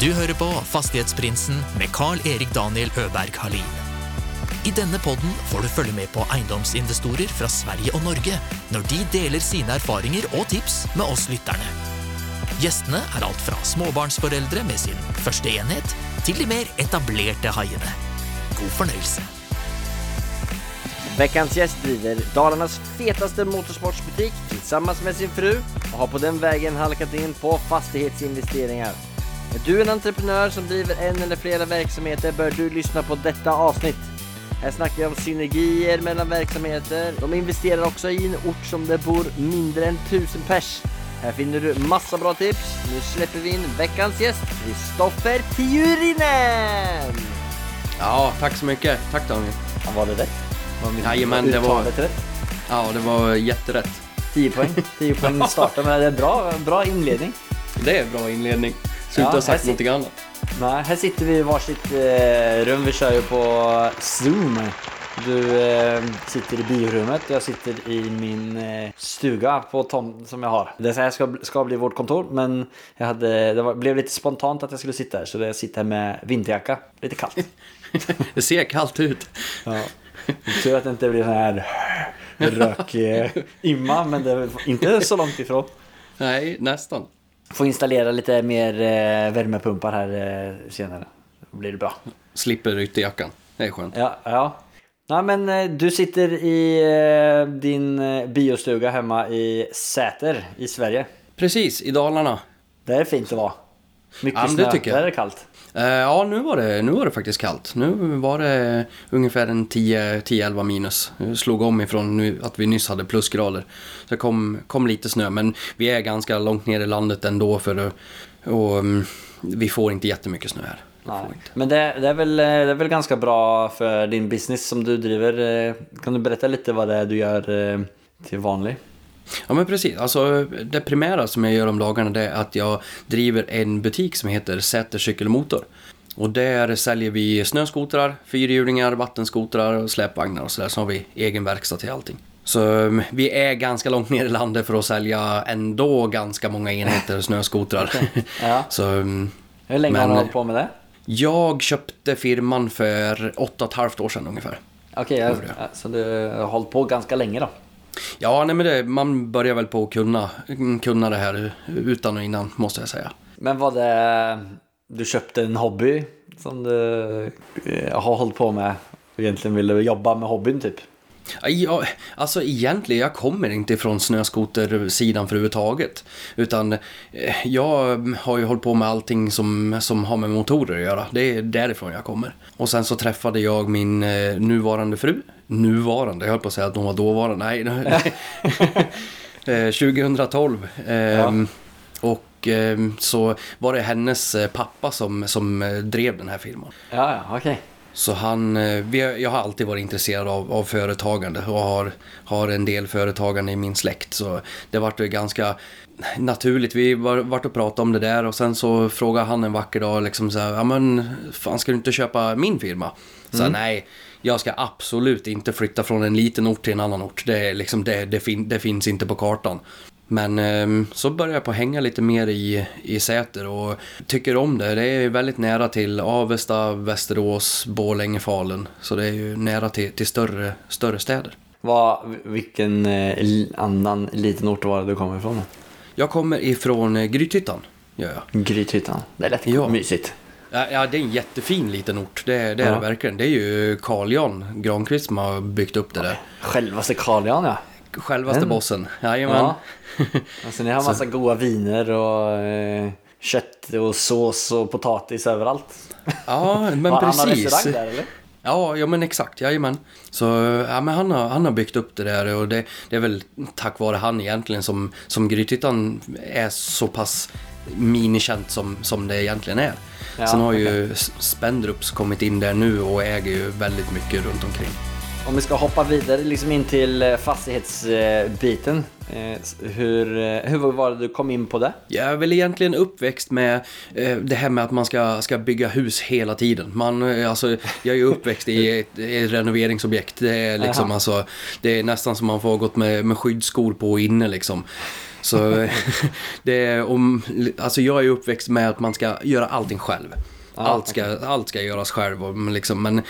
Du hører på Fastighetsprinsen med Carl-Erik Daniel Øberg Halin. I denne podden får du følge med på eiendomsinvestorer fra Sverige og Norge når de deler sine erfaringer og tips med oss lytterne. Gjestene er alt fra småbarnsforeldre med sin første enhet, til de mer etablerte haiene. God fornøyelse. Veckans gäst driver Dalarnas fetaste motorsportsbutik tillsammans med sin fru och har på den vägen halkat in på fastighetsinvesteringar. Är du en entreprenör som driver en eller flera verksamheter bör du lyssna på detta avsnitt. Här snackar vi om synergier mellan verksamheter. De investerar också i en ort som det bor mindre än tusen pers. Här finner du massa bra tips. Nu släpper vi in veckans gäst, Kristoffer Tiurinen! Ja, tack så mycket. Tack Daniel. Ja, var det rätt? Jajamän, det var- uttalet rätt? Ja, det var jätterätt. 10 poäng. 10 poäng startar men det är bra, bra inledning. Det är en bra inledning. Skulle Ja, inte ha här sagt någonting annat. Nej, här sitter vi i varsitt eh, rum. Vi kör ju på Zoom. Du eh, sitter i biorummet jag sitter i min eh, stuga på tom som jag har. Det här ska, ska bli vårt kontor men jag hade, det var, blev lite spontant att jag skulle sitta här så jag sitter här med vinterjacka. Lite kallt. Det ser kallt ut. Ja. Tur att det inte blir sån här rök eh, imma men det är inte så långt ifrån. Nej, nästan. Får installera lite mer eh, värmepumpar här eh, senare. Då blir det bra. Slipper ytterjackan. Det är skönt. Ja, ja. Nej men eh, du sitter i din biostuga hemma i Säter i Sverige. Precis, i Dalarna. Det är fint att vara. Mycket Ja, men det snö, tycker jag. är det kallt. Eh, ja, nu var, det, nu var det faktiskt kallt. Nu var det ungefär en 10 10-11 minus. Jag slog om ifrån nu, att vi nyss hade plusgrader. Så det kom, kom lite snö, men vi är ganska långt ner i landet ändå för att, och, mm, vi får inte jättemycket snö här. Men det, det, är väl, eh, det är väl ganska bra för din business som du driver. eh, Kan du berätta lite vad det är du gör till vanlig? Ja men precis, alltså det primära som jag gör om dagarna det är att jag driver en butik som heter Säter cykelmotor. Och där säljer vi snöskotrar, fyrhjulingar, vattenskotrar och släpvagnar och sådär. Så har vi egen verkstad till allting. Så um, vi är ganska långt ner i landet för att sälja ändå ganska många enheter snöskotrar. Ja. Så um, Hur länge har Men- du hållit på med det? jag köpte firman för åtta och ett halvt år sedan ungefär. Okej, jag. så du har hållit på ganska länge då? Ja, nej men det, man börjar väl på att kunna, kunna det här utan och innan måste jag säga. Men var det... Du köpte en hobby som du eh, har hållit på med och egentligen ville jobba med hobbyn typ? Ja, alltså egentligen, jag kommer inte från snöskotersidan för överhuvudtaget. Utan eh, jag har ju hållit på med allting som, som har med motorer att göra. Det är därifrån jag kommer. Och sen så träffade jag min eh, nuvarande fru. Nuvarande, jag höll på att säga att hon var dåvarande. Nej, eh, 2012. ehm, Och ehm, så var det hennes eh, pappa som, som eh, drev den här firman. Ja, ja, okej. Så han, eh, jag har alltid varit intresserad av, av företagande och har, har en del företagande i min släkt. Så det vart ganska naturligt. Vi var, vart och pratade om det där och sen så frågade han en vacker dag liksom så här, ja men fan ska du inte köpa min firma? Så här, nej, jag ska absolut inte flytta från en liten ort till en annan ort. Det, liksom, det, det, fin, det finns inte på kartan. Men ehm, så började jag på att hänga lite mer i, i Säter och tycker om det. Det är väldigt nära till Avesta, Västerås, Borlänge, Falun. Så det är ju nära till, till större, större städer. Vad, vilken eh, annan liten ort var det du kommer ifrån? Jag kommer ifrån eh, Grythyttan, gör jag. Grythyttan. Det är lätt Ja. mysigt. Ja, ja, det är en jättefin liten ort. Det, det är Ja. det verkligen. Det är ju Carl Jan Granqvist som har byggt upp det där. Självaste Carl Jan ja. Självaste Den. bossen. Jajamän. ja. Alltså ni har massa goda viner och eh, kött och sås och potatis överallt. Ja, men Har Han har precis. där eller? Ja, ja men exakt, jajamän. Så ja, men han, har, han har byggt upp det där och det, det är väl tack vare han egentligen som, som Grythyttan är så pass minikänt som, som det egentligen är. Ja, Sen har okej. ju Spendrups kommit in där nu och äger ju väldigt mycket runt omkring. Om vi ska hoppa vidare liksom in till eh, fastighetsbiten. Eh, hur, eh, hur var det du kom in på det? Jag är väl egentligen uppväxt med det här med att man ska, ska bygga hus hela tiden. Man, alltså, jag är ju uppväxt i ett, ett renoveringsobjekt. Det är, liksom, alltså, det är nästan som man får gått med, med skyddsskor på inne. Liksom. Så det är om, alltså jag är uppväxt med att man ska göra allting själv. Allt, ska, allt ska göras själv. liksom, men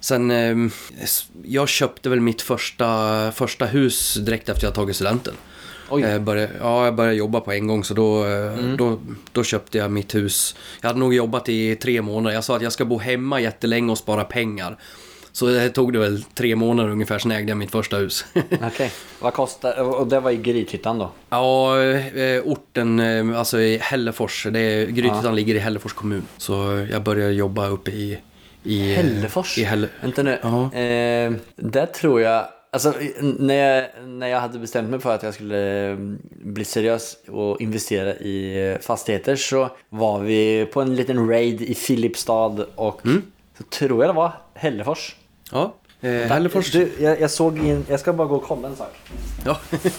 sen, eh, jag köpte väl mitt första, första hus direkt efter jag tagit studenten. Jag började, ja, jag började jobba på en gång så då, eh, då, då köpte jag mitt hus. Jag hade nog jobbat i tre månader. Jag sa att jag ska bo hemma jättelänge och spara pengar. Så det tog det väl tre månader ungefär, sen ägde jag mitt första hus. Okej. Vad kostar... Och det var i Grythyttan då? ja, eh, orten, eh, alltså i Hällefors. Det är, Grythyttan ligger i Hällefors kommun. Så jag började jobba uppe i... i Hällefors? I Hälle, Vänta nu. Ja. Eh, där tror jag... Alltså när jag, när jag hade bestämt mig för att jag skulle eh, bli seriös och investera i fastigheter så var vi på en liten raid i Filipstad och Mm. så tror jag det var Hällefors. Ja, eh, Hällefors. Du, jag, jag såg in, jag ska bara gå och kolla en sak. Ja.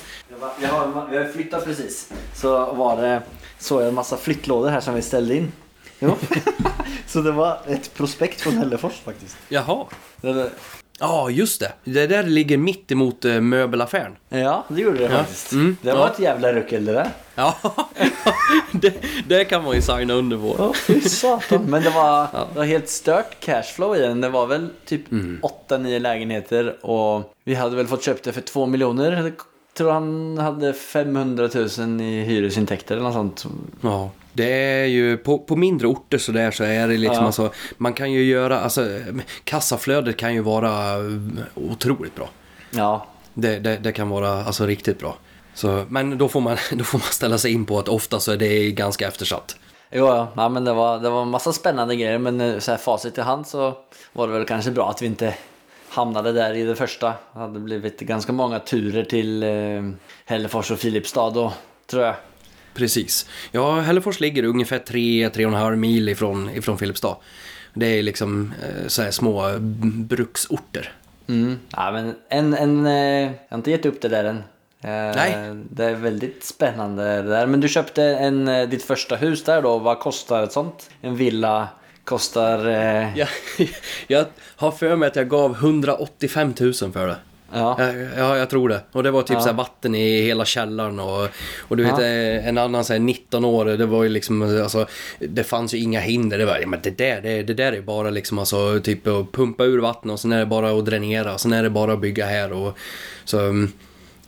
Jag, har, jag har flyttat precis. Så var det, såg jag en massa flyttlådor här som vi ställde in. Jo. så det var ett prospekt från Hällefors faktiskt. Jaha. Det Ja, just det. Det där ligger mitt emot eh, möbelaffären. Ja, det gjorde det Ja. faktiskt. Mm. Det var Ja. ett jävla ruckel det där. Ja, det, det kan man ju signa under på. Ja, fy satan. Men det var, det var helt stört cashflow i den. Det var väl typ Mm. 8-9 lägenheter och vi hade väl fått köpt det för 2 miljoner. Jag tror han hade 500 000 i hyresintäkter eller något sånt. Ja, det är ju på, på mindre orter så där så är det liksom Ja. alltså, man kan ju göra, alltså kassaflödet kan ju vara otroligt bra. Ja, Det, det, det kan vara alltså riktigt bra. Så, men då får, man, då får man ställa sig in på att ofta så är det ganska eftersatt. Jo, ja, ja, men det var, det var en massa spännande grejer men eh, så här facit i hand så var det väl kanske bra att vi inte hamnade där i det första. Det hade blivit ganska många turer till eh, Hällefors och Filipstad då, tror jag. Precis. Ja, Hällefors ligger ungefär 3-3,5 mil ifrån, ifrån Filipstad. Det är liksom eh, så här små bruksorter. Mm. Ja, men en, en, eh, jag har inte gett upp det där än. Eh, Nej. Det är väldigt spännande det där. Men du köpte en, ditt första hus där då. Vad kostar ett sånt? En villa kostar... Eh, Jag, jag har för mig att jag gav 185 000 för det. Ja. Ja, ja, jag tror det. Och det var typ Ja. så vatten i hela källaren och, och du vet Ja. eh, en annan så här 19 år, det var ju liksom alltså, det fanns ju inga hinder. Det var, ja, men det där, det, det där är bara liksom alltså typ att pumpa ur vatten och sen är det bara att dränera, sen är det bara att bygga här och så mm,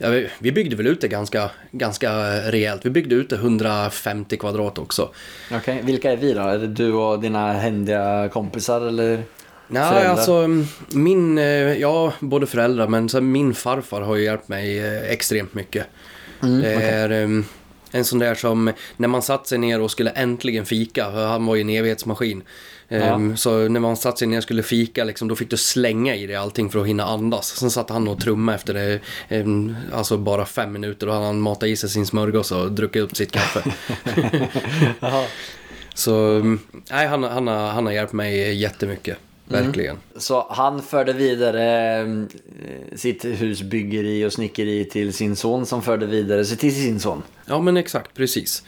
Ja, vi- byggde väl ut det ganska, ganska rejält. Vi byggde ut det 150 kvadrat också. Okej, vilka är vi då? Är det du och dina händiga kompisar eller? Nej, Föräldrar? alltså min, eh, ja både föräldrar men så min farfar har ju hjälpt mig eh, extremt mycket. Mm, det är em, en sån där som, när man satt sig ner och skulle äntligen fika, för han var ju en evighetsmaskin. Em, Så när man satt sig ner och skulle fika, liksom, då fick du slänga i dig allting för att hinna andas. Sen satt han och trumma efter det, em, alltså bara fem minuter. Då hade han matat i sig sin smörgås och druckit upp sitt kaffe. Så nej, han, han, han har hjälpt mig jättemycket. Verkligen. Så han förde vidare eh, sitt husbyggeri och snickeri till sin son som förde vidare sig till sin son. Ja men exakt, precis.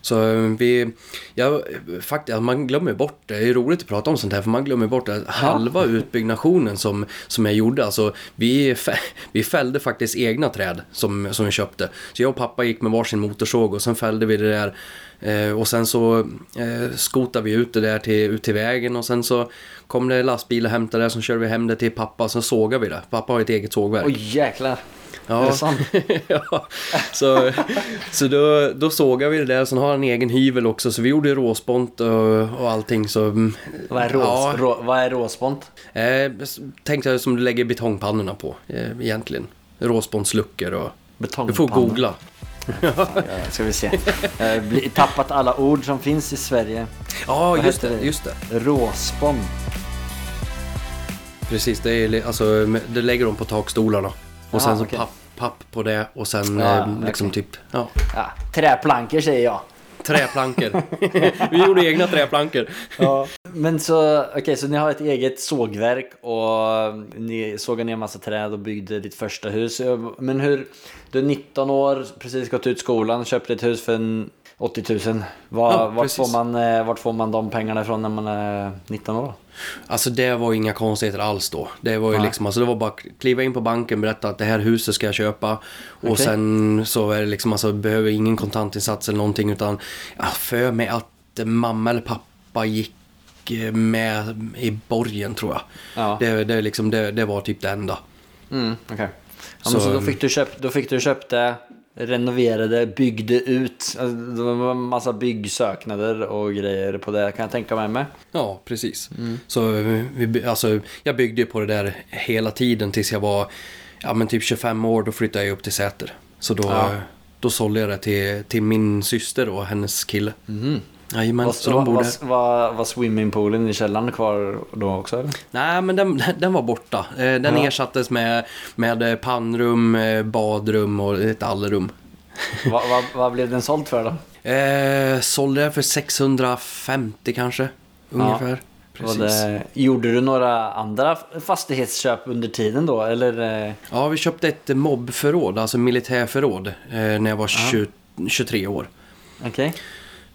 Så eh, vi, ja, faktiskt, man glömmer bort det. Det är roligt att prata om sånt här för man glömmer bort att halva utbyggnationen som, som jag gjorde, alltså vi, vi fällde faktiskt egna träd som, som vi köpte. Så jag och pappa gick med varsin motorsåg och sen fällde vi det där eh, och sen så eh, skotade vi ut det där till, ut till vägen och sen så kom det lastbil och hämtade det, så körde vi hem det till pappa och sen sågade vi det. Pappa har ett eget sågverk. Oj jäklar. Ja. Är det sant? ja, så, så då, då sågade vi det där, sen har han en egen hyvel också, så vi gjorde råspont och, och allting. Så, mm, Vad är, rås, ja, rå, vad är råspont? eh, tänkte jag som du lägger betongpannorna på, eh, egentligen. Råspontsluckor och... Du Betongpanna. får googla. Ja, ska vi se. Jag har bli- tappat alla ord som finns i Sverige. Ja, Vad just det, det? just det. Råspont. Precis, det, är, alltså, det lägger de på takstolarna. Och sen Aha, så okej. papp, papp på det och sen Ja, eh, liksom okej. typ, ja, Ja, träplankor säger jag. träplankor. vi gjorde egna träplankor. Ja. Men så, okej, så ni har ett eget sågverk och ni sågar ner massa träd och byggde ditt första hus. Men hur, du är 19 år, precis gått ut skolan, köpte ett hus för en 80 000. Var, Ja, vart, får man, eh, vart får man de pengarna ifrån när man är 19 år? Alltså det var inga konstigheter alls då. Det var ju Nej. liksom, alltså det var bara att kliva in på banken, berätta att det här huset ska jag köpa. Och sen så är det liksom, alltså behöver ingen kontantinsats eller någonting utan jag för mig att mamma eller pappa gick eh, med i borgen tror jag. Ja. Det, det, liksom, det, det var typ det enda. Mm, okej. Ja, Så- så då fick du köpt, då fick du köpt det, renoverade, byggde ut. Alltså, det var en massa byggsöknader och grejer på det kan jag tänka mig med. Ja, precis. Mm. Så vi, alltså, jag byggde ju på det där hela tiden tills jag var ja, men typ 25 år. Då flyttade jag upp till Säter. Så då, Ja. då sålde jag det till, till min syster och hennes kille. Mm. Jajamän, så de var, borde... var, var, var swimmingpoolen i källaren kvar då också eller? Nej, men den, den var borta. Eh, Den Ja. ersattes med, med eh, pannrum, eh, badrum och ett allrum. vad, vad, vad blev den såld för då? Eh, sålde jag för 650 kanske, ungefär. Precis. det, gjorde du några andra fastighetsköp under tiden då eller? Ja, vi köpte ett mobbförråd, alltså militärförråd, när jag var 20, 23 år. Okej. Eh,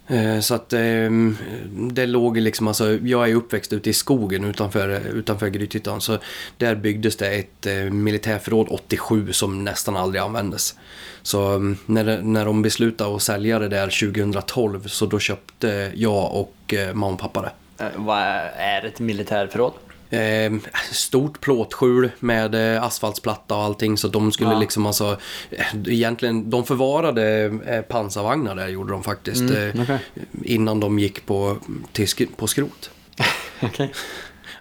Eh, så att ehm, det låg liksom, alltså, jag är uppväxt ute i skogen utanför, utanför Grythyttan. Så där byggdes det ett eh, militärförråd 87 som nästan aldrig användes. Så ehm, när, när de beslutade att sälja det där 2012 så då köpte jag och eh, mamma och pappa det. Vad är ett militärförråd? Eh, stort plåtskjul med eh, asfaltsplatta och allting så de skulle Ja. liksom alltså eh, egentligen, de förvarade eh, pansarvagnar där gjorde de faktiskt eh, okej. innan de gick på, till, på skrot. Okej.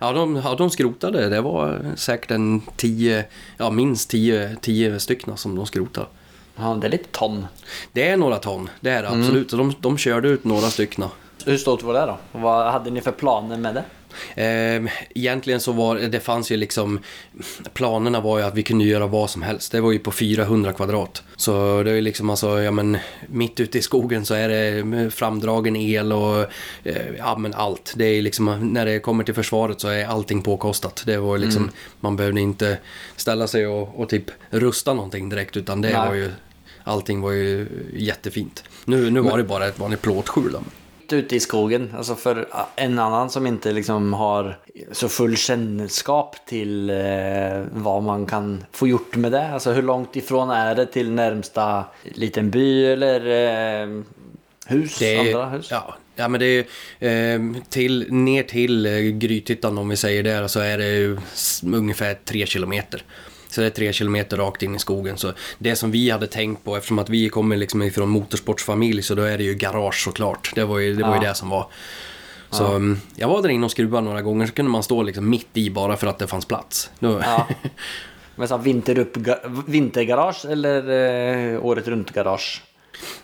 Ja de, ja, de skrotade, det var säkert en tio, ja minst tio, tio stycken som de skrotade. Ja, det är lite ton. Det är några ton, det är det absolut. Så de, de körde ut några stycken. Hur stort var det då? Vad hade ni för planer med det? Eh, egentligen så var det fanns ju liksom Planerna var ju att vi kunde göra vad som helst. Det var ju på 400 kvadrat. Så det är ju liksom alltså, ja men mitt ute i skogen så är det framdragen el och eh, ja men allt. Det är liksom när det kommer till försvaret så är allting påkostat. Det var ju liksom, man behövde inte ställa sig och, och typ rusta någonting direkt utan det Nej. var ju Allting var ju jättefint. Nu, nu var det bara ett vanligt plåtskjul. Ute i skogen, alltså för en annan som inte liksom har så full kännskap till eh, vad man kan få gjort med det. Alltså hur långt ifrån är det till närmsta liten by eller eh, hus? Det andra hus? Ja, ja, men det är eh, till, ner till eh, Grythyttan om vi säger där så är det ungefär tre kilometer. Så det är tre kilometer rakt in i skogen. Så det som vi hade tänkt på, eftersom att vi kommer liksom ifrån motorsportsfamilj, så då är det ju garage såklart. Det var ju det, var ju Ja. det som var. Så mm, jag var där inne och skruvade några gånger, så kunde man stå liksom mitt i bara för att det fanns plats. Ja. Men så vinterupp, vintergarage eller eh, året runt-garage?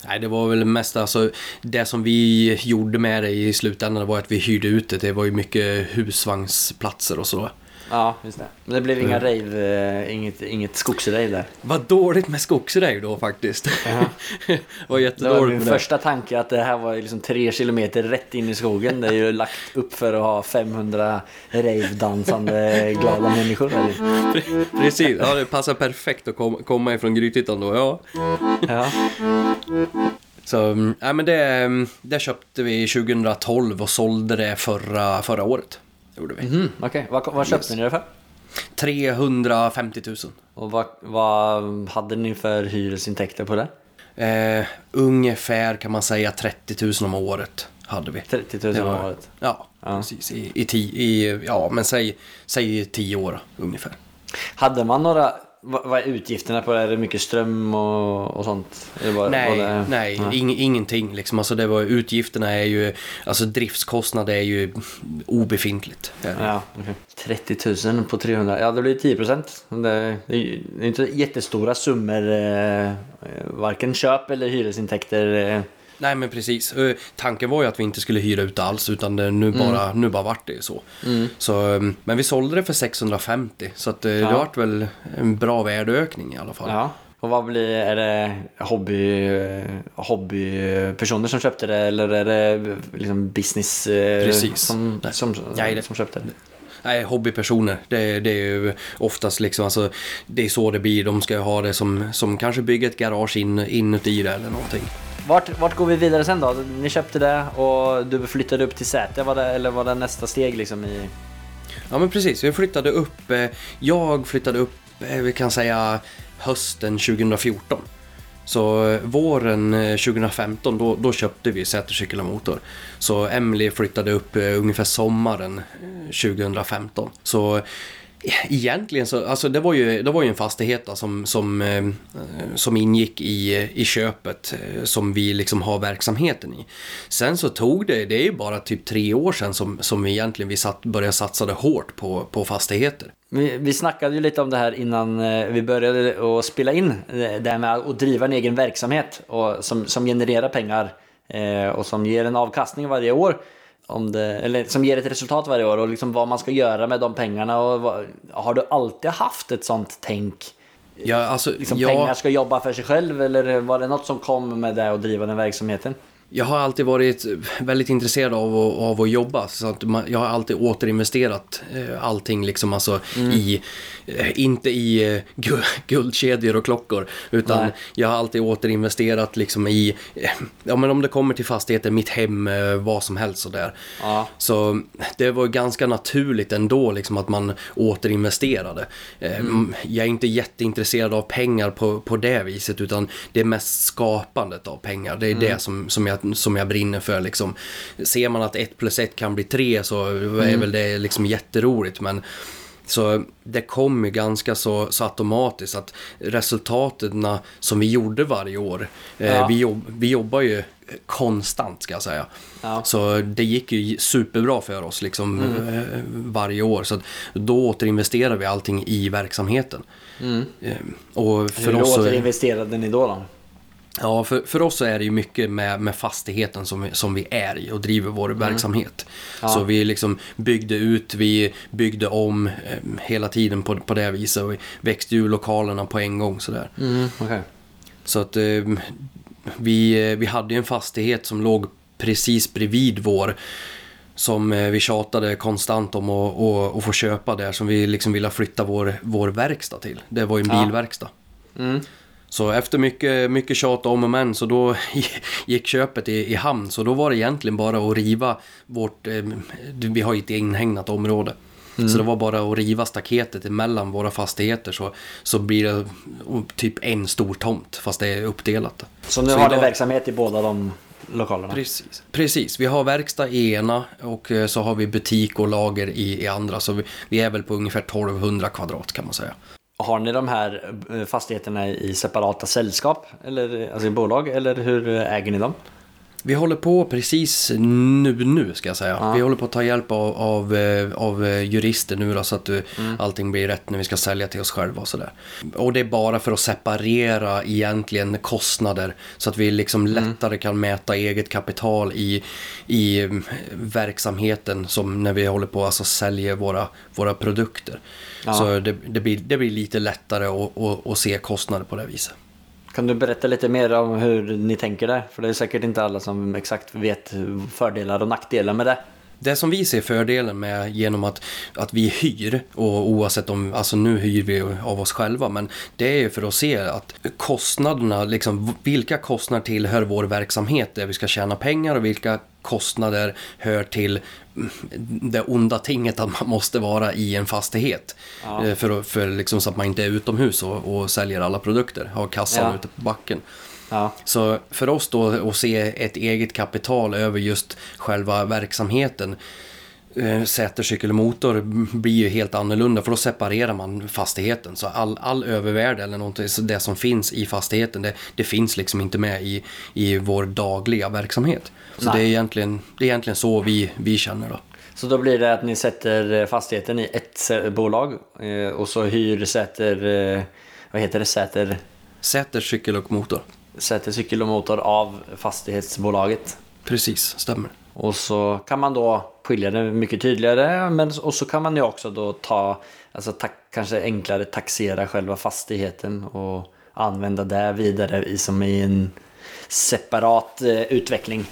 Nej, det var väl mest alltså det som vi gjorde med det i slutändan var att vi hyrde ut det. Det var ju mycket husvagnsplatser och så. Ja, just det. Men det blev inga rave, eh, inget, inget skogsrave där. Vad dåligt med skogsrejv då faktiskt. var Det var jättedåligt min med det. första tanke att det här var liksom tre kilometer rätt in i skogen. Det är ju lagt upp för att ha 500 rave-dansande glada människor. Pre- Precis, ja det passar perfekt att kom, komma ifrån Grythyttan då. Ja. Ja. Så, mm, nej men det, mm, det köpte vi 2012 och sålde det förra, förra året. Gjorde vi. Mm, Okej, vad, vad köpte ni det för? 350 000. Och vad, vad hade ni för hyresintäkter på det? Eh, ungefär kan man säga 30 000 om året hade vi. 30 000 Det om året. Ja, Ja. precis. I, i, ti, i, ja, men säg, säg 10 år ungefär. Hade man några, vad, vad är utgifterna på det? Är det mycket ström och, och sånt? Bara, Nej, det, nej, Ja. ing, ingenting liksom. Alltså det var, utgifterna är ju, alltså driftskostnader är ju obefintligt. Ja, okej. 30 000 på 300, ja det blir 10 procent. Det, det är inte jättestora summor, eh, varken köp eller hyresintäkter. Eh. Nej men precis. Eh, Tanken var ju att vi inte skulle hyra ut alls utan det, nu, Mm. bara, nu bara vart det så. så. eh, Men vi sålde det för 650 så att, eh, det Ja. vart väl en bra värdeökning i alla fall. Ja. Och vad blir, är det hobby, eh, hobbypersoner som köpte det eller är det liksom business eh, Precis. som, Nej. som, Nej, det- som köpte det? Nej, hobbypersoner. Det, det är ju oftast liksom, alltså, det är så det blir. De ska ju ha det som, som kanske bygga ett garage in, inuti det eller någonting. Vart, vart går vi vidare sen då? Ni köpte det och du flyttade upp till Säter, var det, eller var det nästa steg liksom i... Ja men precis, vi flyttade upp, jag flyttade upp, eh, eh, vi kan säga hösten 2014. Så eh, våren 2015 då, då köpte vi Säter cykel och motor. Så Emily flyttade upp ungefär sommaren 2015. Så Egentligen så, alltså det var ju, det var ju en fastighet då, som, som, eh, som ingick i, i köpet eh, som vi liksom har verksamheten i. Sen så tog det, det är ju bara typ tre år sedan som, som vi egentligen vi satt, började satsa det hårt på, på fastigheter. Vi, vi snackade ju lite om det här innan eh, vi började att spela in. Eh, det här med att driva en egen verksamhet och som, som genererar pengar eh, och som ger en avkastning varje år. Om det, eller som ger ett resultat varje år och liksom vad man ska göra med de pengarna. Och vad, har du alltid haft ett sånt tänk? Ja, alltså, Liksom jag, pengar ska jobba för sig själv eller var det något som kom med det att driva den verksamheten? Jag har alltid varit väldigt intresserad av, att- av att jobba. Så att man, jag har alltid återinvesterat eh, allting liksom alltså i, eh, inte i eh, gu- guldkedjor och klockor. Utan Nej. jag har alltid återinvesterat liksom i, eh, ja men om det kommer till fastigheter, mitt hem, eh, vad som helst sådär. Ja. Så det var ganska naturligt ändå liksom att man återinvesterade. Eh, Jag är inte jätteintresserad av pengar på, på det viset utan det är mest skapandet av pengar. Det är det som, som, jag, som jag brinner för. Liksom. Ser man att ett plus ett kan bli tre så är väl det liksom jätteroligt. Men så det kom ju ganska så, så automatiskt att resultaten som vi gjorde varje år, eh, Ja. vi, jobb, vi jobbar ju konstant ska jag säga. Ja. Så det gick ju superbra för oss liksom Mm. eh, varje år. Så då återinvesterar vi allting i verksamheten. Eh, Och för Mm. Hur oss, återinvesterade ni då? då? Ja, för, för oss är det ju mycket med, med fastigheten som vi, som vi är i och driver vår verksamhet. Mm. Ja. Så vi liksom byggde ut, vi byggde om eh, hela tiden på, på det viset. Och vi växte ju lokalerna på en gång sådär. Mm, okay. Så att eh, vi, eh, vi hade ju en fastighet som låg precis bredvid vår som eh, vi tjatade konstant om att, att, att få köpa där som vi liksom ville flytta vår, vår verkstad till. Det var ju en Ja. bilverkstad. Mm. Så efter mycket, mycket tjat om och men så då gick köpet i, i hamn. Så då var det egentligen bara att riva vårt, eh, vi har ju ett inhägnat område. Så det var bara att riva staketet emellan våra fastigheter så, så blir det typ en stor tomt fast det är uppdelat. Så nu Så har ni verksamhet i båda de lokalerna? Precis. Precis, vi har verkstad i ena och eh, så har vi butik och lager i, i andra. Så vi, vi är väl på ungefär 1200 kvadrat kan man säga. Har ni de här eh, fastigheterna i separata sällskap? Eller, alltså i bolag? Eller hur eh, äger ni dem? Vi håller på precis nu, nu ska jag säga. Ja. Vi håller på att ta hjälp av, av, eh, av eh, jurister nu då, så att eh, Mm. allting blir rätt när vi ska sälja till oss själva och sådär. Och det är bara för att separera egentligen kostnader så att vi liksom Mm. lättare kan mäta eget kapital i, i mm, verksamheten som när vi håller på alltså säljer våra, våra produkter. Ja. Så det, det, blir, det blir lite lättare att, att, att se kostnader på det viset. Kan du berätta lite mer om hur ni tänker där? För det är säkert inte alla som exakt vet fördelar och nackdelar med det. Det som vi ser fördelen med genom att, att vi hyr, och oavsett om, alltså nu hyr vi av oss själva, men det är ju för att se att kostnaderna, liksom vilka kostnader tillhör vår verksamhet där vi ska tjäna pengar och vilka kostnader hör till det onda tinget att man måste vara i en fastighet. Ja. Eh, För, att- för liksom så att man inte är utomhus och, och säljer alla produkter, har kassan Ja. ute på backen. Ja. Så för oss då att se ett eget kapital över just själva verksamheten eh, Säter, cykel och motor blir ju helt annorlunda för då separerar man fastigheten. Så all, all övervärde eller någonting, så det som finns i fastigheten det, det finns liksom inte med i, i vår dagliga verksamhet. Så Nej. det är, egentligen, det är egentligen så vi, vi känner då. Så då blir det att ni sätter fastigheten i ett bolag eh, och så hyr Säter, eh, vad heter det, Säter, Säter, cykel och motor. Säter cykel och motor av fastighetsbolaget. Precis, stämmer. Och så kan man då skilja det mycket tydligare. Men, och så kan man ju också då ta, alltså ta, kanske enklare taxera själva fastigheten och använda det vidare i, som i en separat eh, utveckling.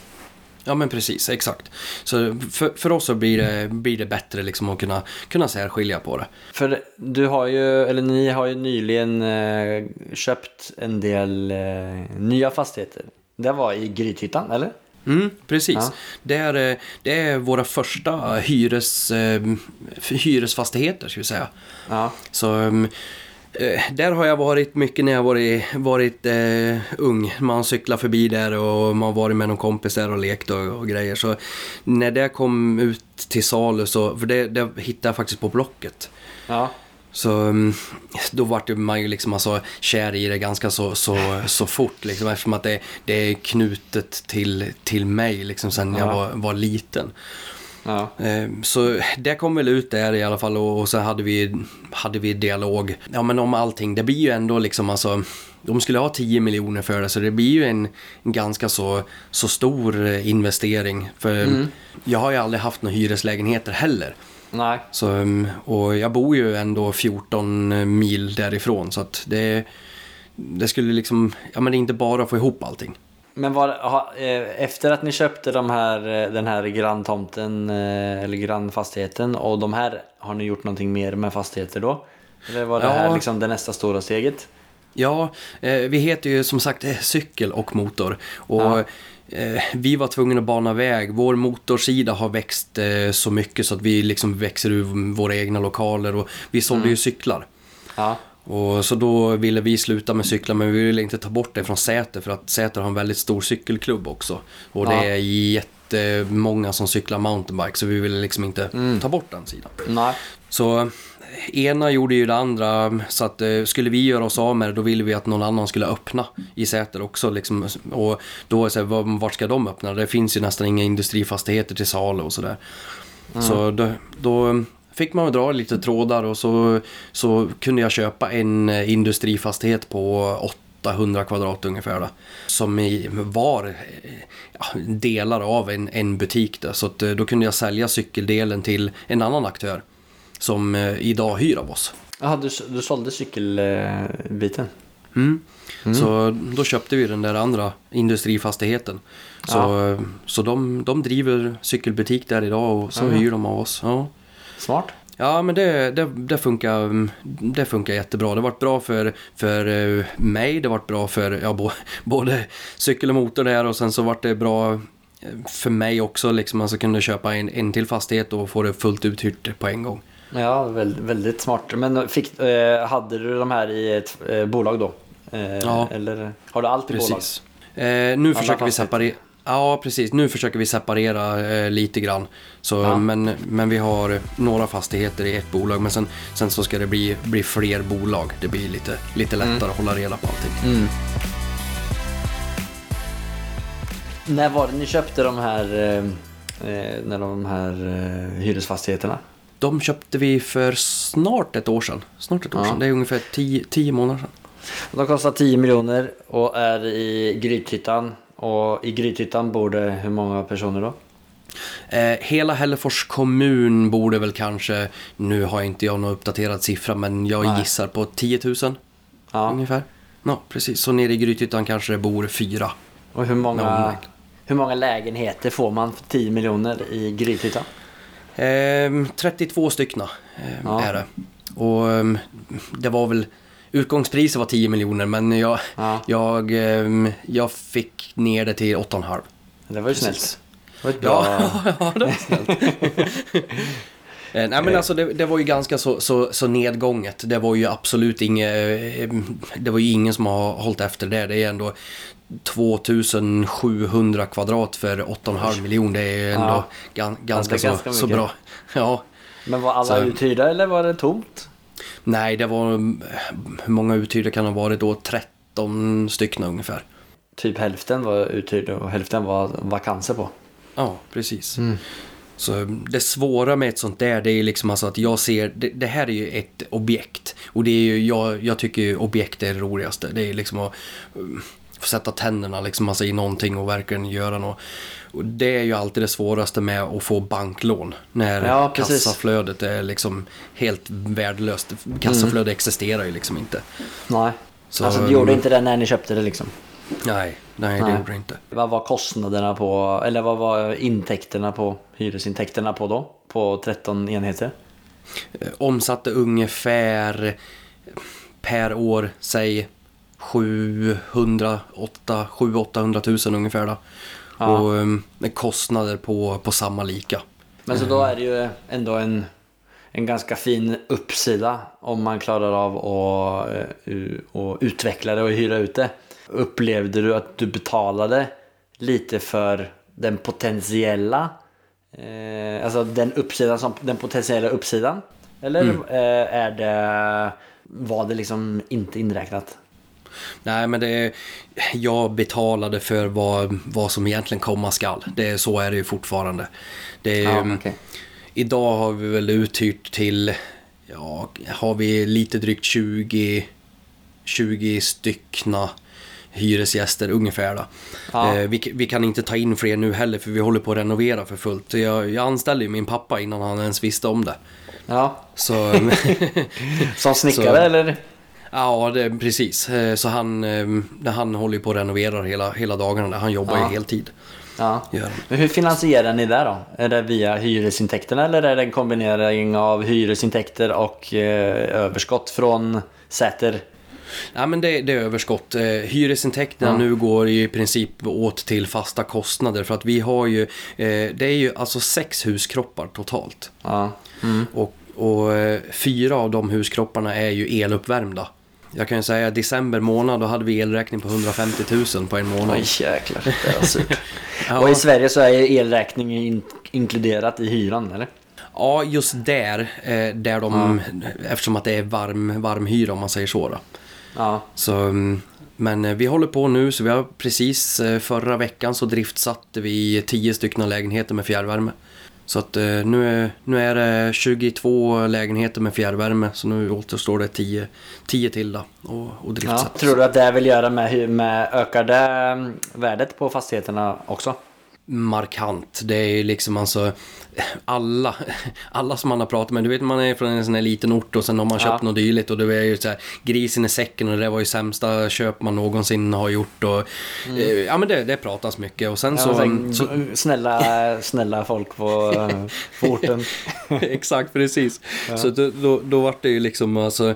Ja men precis, exakt. Så för, för oss så blir det, blir det bättre liksom att kunna, kunna särskilja på det. För du har ju, eller ni har ju nyligen eh, köpt en del eh, nya fastigheter. Det var i Grythyttan, eller? Mm, precis. Ja. Det, är, eh, det är våra första hyres, eh, hyresfastigheter, ska vi säga. Ja. Så um, eh, där har jag varit mycket när jag varit, varit eh, ung. Man cyklar förbi där och man har varit med någon kompis där och lekt och, och grejer. Så när det kom ut till salu så, för det, det hittade jag faktiskt på Blocket. Ja. Så um, då vart man ju liksom alltså kär i det ganska så, så, så fort liksom eftersom att det, det är knutet till, till mig liksom sen jag Ja. var, var liten. Ja. Eh, Så det kom väl ut där i alla fall och och så hade vi, hade vi dialog ja, men om allting. Det blir ju ändå liksom alltså, de skulle ha 10 miljoner för det så det blir ju en, en ganska så, så stor eh, investering. För jag har ju aldrig haft några hyreslägenheter heller. Nej. Så, um, och jag bor ju ändå 14 mil därifrån så att det, det skulle liksom, ja men det är inte bara att få ihop allting. Men var, ha, eh, efter att ni köpte de här, eh, den här granntomten eh, eller grannfastigheten och de här, har ni gjort någonting mer med fastigheter då? Eller var det Ja. här liksom det nästa stora steget? Ja, eh, vi heter ju som sagt eh, Cykel och Motor. Och Ja. Eh, vi var tvungna att bana väg. Vår motorsida har växt eh, så mycket så att vi liksom växer ur våra egna lokaler och vi sålde ju cyklar. Ja. Och så då ville vi sluta med cyklar men vi ville inte ta bort det från Säter för att Säter har en väldigt stor cykelklubb också. Och det Ja. är jättemånga som cyklar mountainbike så vi ville liksom inte ta bort den sidan. Nej. Så ena gjorde ju det andra så att eh, skulle vi göra oss av med det då ville vi att någon annan skulle öppna i Säter också liksom. Och då är så här, var- vart ska de öppna? Det finns ju nästan inga industrifastigheter till salu och sådär. Så då, då fick man dra lite trådar och så, så kunde jag köpa en eh, industrifastighet på 800 kvadrat ungefär. Då, som i, var eh, ja, delar av en, en butik. Då, så att, då kunde jag sälja cykeldelen till en annan aktör som eh, idag hyr av oss. Jaha, du, du sålde cykelbiten? Mm. Så då köpte vi den där andra industrifastigheten. Så, Ja. så de, de driver cykelbutik där idag och så Ja. hyr de av oss. Ja. Smart. Ja, men det, det, det, funkar, mm, det funkar jättebra. Det har varit bra för, för eh, mig, det har varit bra för ja, bo, både cykel och motor där och sen så vart det bra eh, för mig också. Liksom, alltså kunde köpa en, en till fastighet och få det fullt uthyrt på en gång. Ja, väldigt, väldigt smart. Men fick, eh, hade du de här i ett eh, bolag då? Eh, Ja. Eller har du allt i bolag? Precis. Eh, nu försöker vi separera. Ja, precis. Nu försöker vi separera eh, lite grann. Så, Ja. men, men vi har några fastigheter i ett bolag. Men sen, sen så ska det bli, bli fler bolag. Det blir lite, lite lättare att hålla reda på allting. Mm. När var det ni köpte de här, eh, när de här hyresfastigheterna? De köpte vi för snart ett år sedan. Snart ett år Ja. sedan. Det är ungefär 10 10 månader sedan. De kostar 10 miljoner och är i Grythyttan. Och i Grythyttan bor det hur många personer då? Eh, hela Hällefors kommun borde väl kanske, nu har inte jag någon uppdaterad siffra, men jag Nej. gissar på 10 000 Ja. ungefär. Ja, precis. Så nere i Grythyttan kanske det bor fyra. Och hur många, hur många lägenheter får man för 10 miljoner i Grythyttan? Ehm, 32 styckna ehm, Ja. är det. Och ehm, det var väl, utgångspriset var 10 miljoner men jag, Ja. jag, ehm, jag fick ner det till 8,5. Det var ju snällt. Det var ett bra... Ja, ja det var snällt. Eh, Nej men alltså det, det var ju ganska så, så, så nedgånget. Det var ju absolut inget, eh, det var ju ingen som har hållit efter det. Det är ändå 2700 kvadrat för 8,5 miljoner. Det är ändå Ja. gan, ganska, så, ganska så bra. Ja. Men var alla Så- uthyrda eller var det tomt? Nej, det var, hur många uthyrda kan det ha varit då? 13 stycken ungefär. Typ hälften var uthyrda och hälften var vakanser på. Ja, precis. Så det svåra med ett sånt där, det är liksom alltså att jag ser, det, det här är ju ett objekt. Och det är ju, jag, jag tycker ju objekt är det roligaste. Det är liksom att få sätta tänderna liksom alltså i någonting och verkligen göra något. Och det är ju alltid det svåraste med att få banklån. När Ja, kassaflödet är liksom helt värdelöst. Kassaflöde existerar ju liksom inte. Nej. Så- alltså det gjorde inte det när ni köpte det liksom? Nej, nej, det Nej. gjorde det inte. Vad var kostnaderna på, eller vad var intäkterna på, hyresintäkterna på då? På 13 enheter? Eh, omsatte ungefär per år, säg 700, 800 000 ungefär. Då. Ja. Och um, med kostnader på, på samma lika. Men så då är det ju ändå en, en ganska fin uppsida om man klarar av att, eh, u- att utveckla det och hyra ut det. Upplevde du att du betalade lite för den potentiella, eh, alltså den uppsidan som den potentiella uppsidan? Eller eh, är det, var det liksom inte inräknat? Nej, men det är, jag betalade för vad, vad som egentligen komma skall. Det, så är det ju fortfarande. Det Ja, okej. Idag har vi väl uthyrt till, ja, har vi lite drygt 20, 20 styckna hyresgäster ungefär. Då. Ja. Eh, vi, vi kan inte ta in fler nu heller för vi håller på att renovera för fullt. Jag, jag anställde ju min pappa innan han ens visste om det. Ja, Så, som snickare Så- eller? Ja, det, precis. Eh, Så han, eh, han håller ju på att renovera hela, hela dagarna. Han jobbar Ja. ju heltid. Ja. Men hur finansierar ni det då? Är det via hyresintäkterna eller är det en kombinering av hyresintäkter och eh, överskott från Säter? Ja, men det, det är överskott. Eh, hyresintäkterna Ja. nu går i princip åt till fasta kostnader för att vi har ju, eh, det är ju alltså sex huskroppar totalt. Ja. Mm. Och, och fyra av de huskropparna är ju eluppvärmda. Jag kan ju säga december månad då hade vi elräkning på 150 000 på en månad. Oj jäklar, det var surt. Ja. Och i Sverige så är elräkningen in- inkluderat i hyran eller? Ja, just där, eh, där de, eftersom att det är varm, varmhyra om man säger så. Då. Ja. Så, mm, men eh, vi håller på nu, så vi har precis eh, förra veckan så driftsatte vi 10 stycken lägenheter med fjärrvärme. Så att eh, nu är, nu är det 22 lägenheter med fjärrvärme, så nu återstår det 10, 10 till då och, och ja. driftsätta. Tror du att det vill göra med, med ökade mm, värdet på fastigheterna också? Markant. Det är liksom alltså alla, alla som man har pratat med. Du vet man är från en sån här liten ort och sen har man köpt Ja. något dylikt och det är ju så här grisen i säcken och det var ju sämsta köp man någonsin har gjort och eh, ja men det, det pratas mycket och sen Ja, så, men så sen, snälla, snälla folk på, på orten. Exakt, precis. Så då, då, då var det ju liksom alltså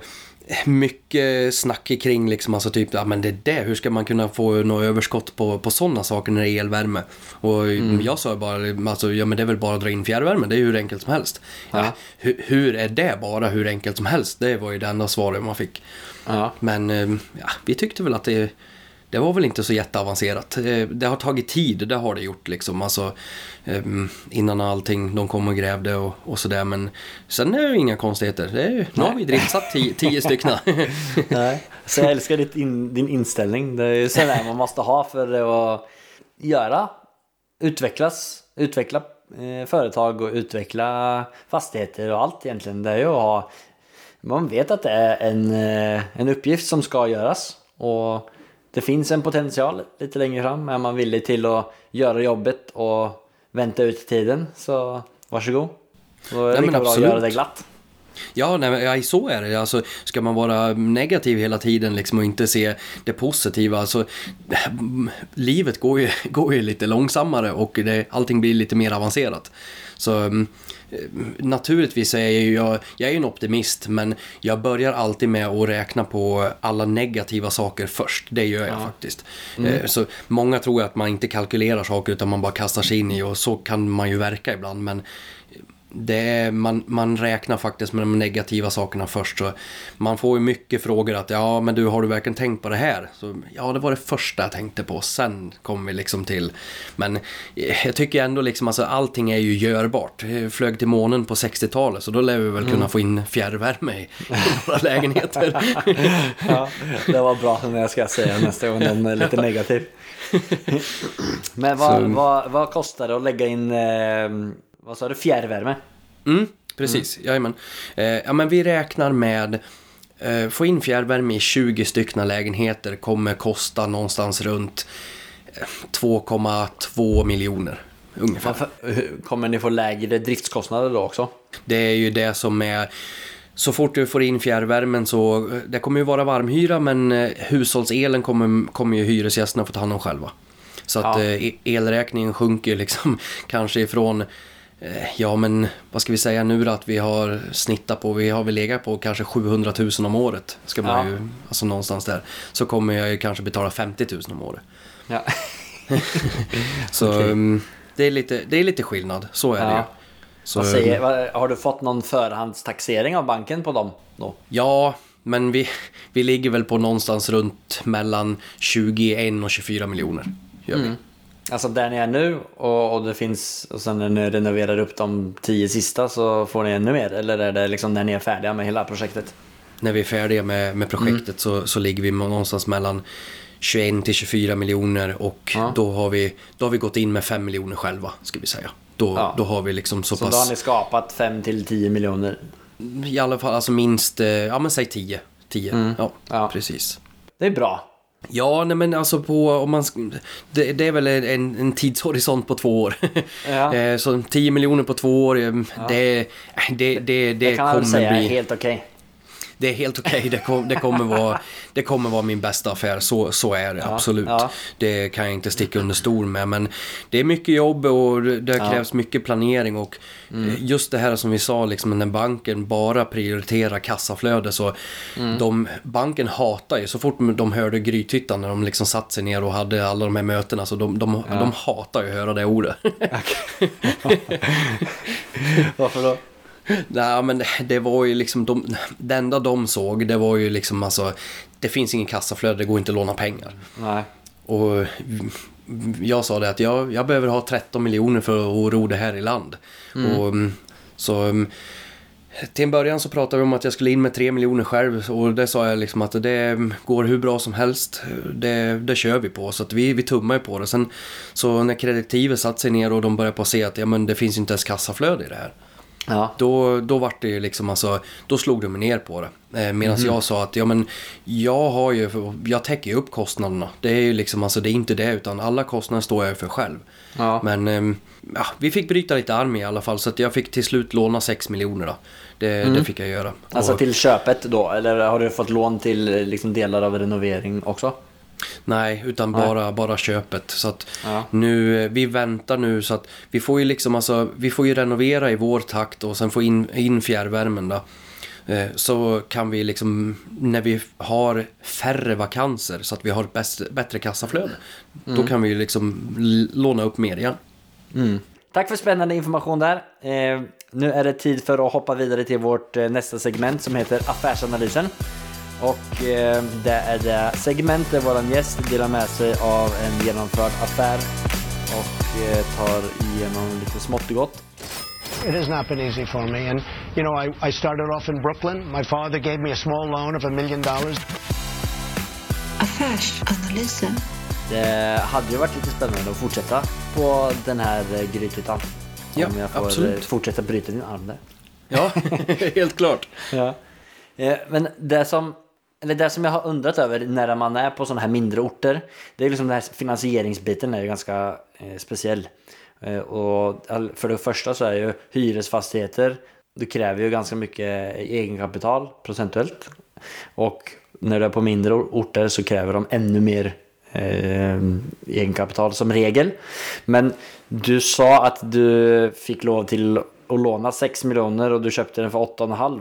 mycket snack kring liksom, alltså typ, ja men det är det, hur ska man kunna få något överskott på, på sådana saker när det är elvärme? Och jag sa bara, alltså, ja men det är väl bara att dra in fjärrvärme, det är ju hur enkelt som helst. Ja. Ja. hur, hur är det bara hur enkelt som helst? Det var ju det enda svaret man fick. Ja. Men eh, ja, vi tyckte väl att det, det var väl inte så jätteavancerat. Eh, Det har tagit tid, det har det gjort liksom. Alltså, eh, innan allting, de kom och grävde och, och sådär. Men sen är det inga konstigheter. Det är, ju- nu har vi driftsatt tio, tio stycken. Nej. Så jag älskar ditt in, din inställning. Det är sådär man måste ha för att göra, utvecklas, utveckla eh, företag och utveckla fastigheter och allt egentligen. Det är ju att ha, man vet att det är en, eh, en uppgift som ska göras. Och det finns en potential lite längre fram. Är man villig till att göra jobbet och vänta ut tiden så varsågod. Då är det lika bra att göra det glatt. Ja, nej, så är det. Alltså, ska man vara negativ hela tiden liksom, och inte se det positiva. Alltså, livet går ju, går ju lite långsammare och det, allting blir lite mer avancerat. Så mm, naturligtvis är ju jag, jag är en optimist men jag börjar alltid med att räkna på alla negativa saker först. Det gör jag faktiskt. Eh, Så många tror att man inte kalkylerar saker utan man bara kastar sig in i och så kan man ju verka ibland men det är, man, man räknar faktiskt med de negativa sakerna först. Så man får ju mycket frågor att ja men du har du verkligen tänkt på det här? Så, ja det var det första jag tänkte på. Sen kom vi liksom till. Men eh, jag tycker ändå liksom alltså allting är ju görbart. Jag flög till månen på 60-talet så då lär vi väl kunna få in fjärrvärme i våra lägenheter. Ja, det var bra när jag ska säga nästa gång den är lite negativ. Men vad, Så- vad, vad kostar det att lägga in, eh, vad sa du, fjärrvärme? Mm, precis, mm. jajamän. Eh, ja, men vi räknar med eh, få in fjärrvärme i 20 stycken lägenheter kommer kosta någonstans runt eh, 2,2 miljoner ungefär. Hur- kommer ni få lägre driftskostnader då också? Det är ju det som är så fort du får in fjärrvärmen så, det kommer ju vara varmhyra men eh, hushållselen kommer, kommer ju hyresgästerna få ta hand om själva. Så att Ja. eh, elräkningen sjunker liksom kanske ifrån Eh, Ja, men vad ska vi säga nu då att vi har snittat på, vi har väl legat på kanske 700 000 om året. Ska man Ja. ju, alltså någonstans där. Så kommer jag ju kanske betala 50 000 om året. Ja. Så Okej. mm, det, är lite, det är lite skillnad, så är det ju. Ja. Så, säger, vad, har du fått någon förhandstaxering av banken på dem då? Ja, men vi, vi ligger väl på någonstans runt mellan 21 och 24 miljoner. Gör vi. Alltså där ni är nu och, och det finns, och sen när ni renoverar upp de tio sista så får ni ännu mer? Eller är det liksom när ni är färdiga med hela projektet? När vi är färdiga med, med projektet Mm. så, så ligger vi någonstans mellan 21 till 24 miljoner och Ja. då, har vi, då har vi gått in med 5 miljoner själva, ska vi säga. Då, Ja. då har vi liksom så, Så då pass, har ni skapat 5 till 10 miljoner? i alla fall alltså minst, eh, ja men säg 10. 10, ja, Mm. Ja. precis. Det är bra. Ja, nej men alltså på, om man, det, det är väl en, en tidshorisont på två år. Ja. Eh, Så 10 miljoner på två år, eh, det, det, det, det, Det kan man väl kommer säga bli... helt okej. Det är helt okej, det, kom, det, kommer vara, det kommer vara min bästa affär, så, så är det absolut. ja. Det kan jag inte sticka under stol med, men det är mycket jobb och det krävs mycket planering och Mm. eh, just det här som vi sa, liksom, när banken bara prioriterar kassaflöde så Mm. de, banken hatar ju, så fort de hörde Grythyttan när de liksom satt sig ner och hade alla de här mötena, så de, de, de hatar ju att höra det ordet. Varför då? Nej men det var ju liksom, de, det enda de såg det var ju liksom alltså, det finns ingen kassaflöde, det går inte att låna pengar. Nej. Och jag sa det att jag, jag behöver ha 13 miljoner för att ro det här i land. Och, mm, så mm, till en början så pratade vi om att jag skulle in med 3 miljoner själv och det sa jag liksom att det går hur bra som helst. Det, det kör vi på så att vi, vi tummar ju på det. Sen så när kreditivet satt sig ner och de började på att se att ja, men det finns inte ens kassaflöde i det här. Ja. Då, då vart det ju liksom alltså, då slog de mig ner på det. Eh, Medan Mhm. jag sa att, ja men, jag har ju, jag täcker ju upp kostnaderna. Det är ju liksom, alltså det är inte det, utan alla kostnader står jag för själv. Ja. Men, ehm, ja, vi fick bryta lite arm i alla fall, så att jag fick till slut låna 6 miljoner då. Det, det fick jag göra. Alltså Och- till köpet då? Eller har du fått lån till liksom delar av renovering också? Nej, utan Nej. bara, bara köpet. Så att Ja. nu, eh, vi väntar nu så att vi får ju liksom alltså, vi får ju renovera i vår takt och sen få in, in fjärrvärmen då. Eh, Så kan vi liksom, när vi har färre vakanser så att vi har bäst, bättre kassaflöde. Då kan vi liksom låna upp mer igen. Tack för spännande information där. Eh, nu är det tid för att hoppa vidare till vårt nästa segment som heter Affärsanalysen. Och eh, det är det segment där våran gäst delar med sig av en genomförd affär och eh, tar igenom lite smått och gott. It has not been easy for me. And, you know, I, I started off in Brooklyn. My father gave me a small loan of a million dollars. Affärsanalysen. Det hade ju varit lite spännande att fortsätta på den här eh, Grythyttan. Ja, Om jag får absolut. fortsätta bryta din arm där. Ja, helt klart. Ja. Men det som, eller det som jag har undrat över när man är på sådana här mindre orter, det är liksom den här finansieringsbiten är ju ganska eh, speciell. Eh, och för det första så är ju hyresfastigheter, du kräver ju ganska mycket egenkapital procentuellt. Och när du är på mindre orter så kräver de ännu mer eh, egenkapital som regel. Men du sa att du fick lov till att låna 6 miljoner och du köpte den för 8,5.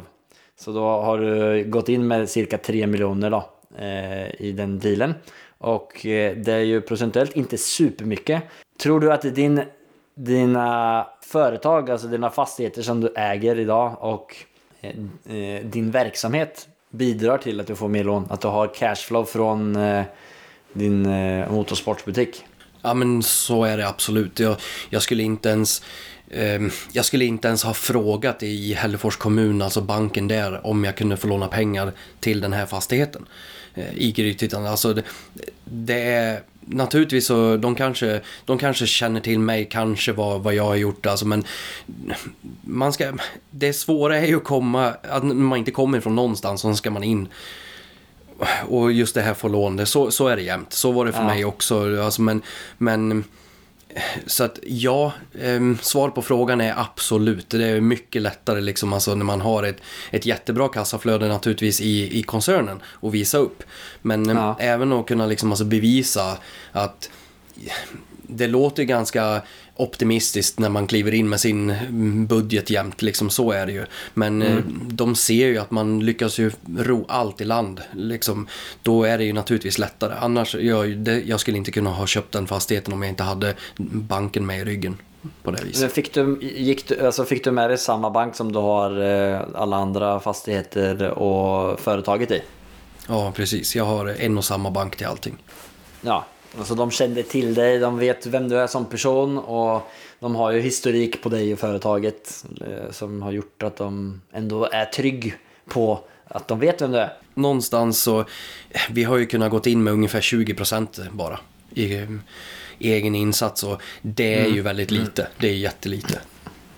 Så då har du gått in med cirka 3 miljoner då, eh, i den dealen. Och eh, det är ju procentuellt inte supermycket. Tror du att din, dina företag, alltså dina fastigheter som du äger idag och eh, eh din verksamhet bidrar till att du får mer lån? Att du har cashflow från eh, din motorsportbutik? motorsportsbutik? Ja men så är det absolut. Jag, jag skulle inte ens ehm, jag skulle inte ens ha frågat i Hällefors kommun, alltså banken där, om jag kunde få låna pengar till den här fastigheten. eh, I Grythyttan. Alltså det, det är naturligtvis så, de kanske, de kanske känner till mig, kanske vad, vad jag har gjort, alltså men man ska, det svåra är ju att komma, att man inte kommer från någonstans, så ska man in och just det här få lån, det, så, så är det jämt. Så var det för Ja. mig också. Alltså, men, men så att ja, ehm, svar på frågan är absolut. Det är mycket lättare liksom, alltså, när man har ett, ett jättebra kassaflöde naturligtvis i, i koncernen och visa upp. Men ehm, Ja. även att kunna liksom, alltså, bevisa att det låter ganska optimistiskt när man kliver in med sin budget jämt, liksom så är det ju. Men eh, de ser ju att man lyckas ju ro allt i land, liksom. Då är det ju naturligtvis lättare. Annars, jag, det, jag skulle inte kunna ha köpt den fastigheten om jag inte hade banken med i ryggen på det viset. Fick du, gick du, alltså fick du med dig samma bank som du har eh, alla andra fastigheter och företaget i? Ja, precis. Jag har en och samma bank till allting. Ja, alltså de kände till dig, de vet vem du är som person och de har ju historik på dig och företaget eh, som har gjort att de ändå är trygg på att de vet vem du är. någonstans så, vi har ju kunnat gått in med ungefär 20% bara i, i egen insats och det är ju väldigt lite. Det är jättelite.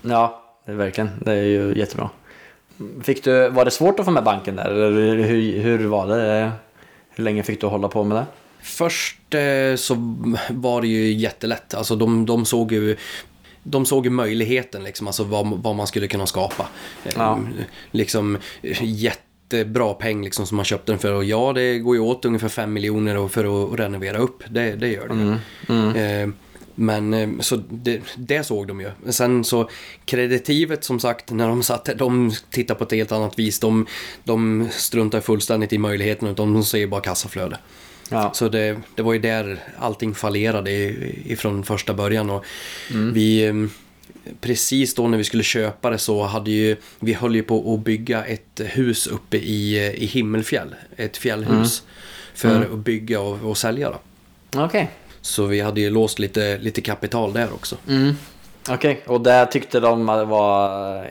Ja, det är verkligen. Det är ju jättebra. Fick du, var det svårt att få med banken där? Eller hur, hur var det? Hur länge fick du hålla på med det? Först eh, så var det ju jättelätt. Alltså de, de såg ju de såg ju möjligheten, liksom, alltså vad, vad man skulle kunna skapa. Eh, Ja. Liksom jättebra peng liksom, som man köpte den för. Och ja, det går ju åt ungefär 5 miljoner för att renovera upp. Det, det gör det ju. Eh, Men eh, så det, det såg de ju. Sen så kreditivet som sagt när de satt där, de tittar på ett helt annat vis. De, de struntar fullständigt i möjligheten utan de ser bara kassaflöde. Ja. Så det, det var ju där allting fallerade ifrån första början. Och vi, eh, precis då när vi skulle köpa det så hade ju, vi höll ju på att bygga ett hus uppe i, i Himmelfjäll. Ett fjällhus. För att bygga och, och sälja då. Okej. Så vi hade ju låst lite, lite kapital där också. Okej, och det tyckte de var...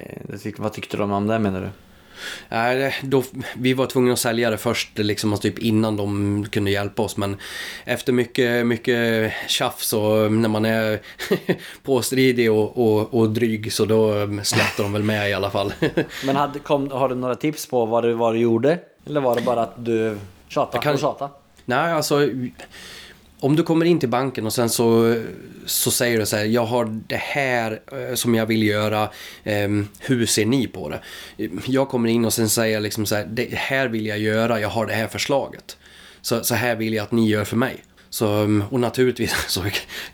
Vad tyckte de om det menar du? Det- då, vi var tvungna att sälja det först, liksom, typ innan de kunde hjälpa oss. Men efter mycket, mycket tjafs och när man är påstridig och, och, och dryg så då släppte de väl med i alla fall. Men hade, kom, har du några tips på vad du, vad du gjorde? Eller var det bara att du tjatade kan- och tjatade? Nej, alltså om du kommer in till banken och sen så, så säger du så här, jag har det här eh, som jag vill göra, ehm, hur ser ni på det? Jag kommer in och sen säger jag liksom så här, det här vill jag göra, jag har det här förslaget. Så, så här vill jag att ni gör för mig. Så, ehm, och naturligtvis så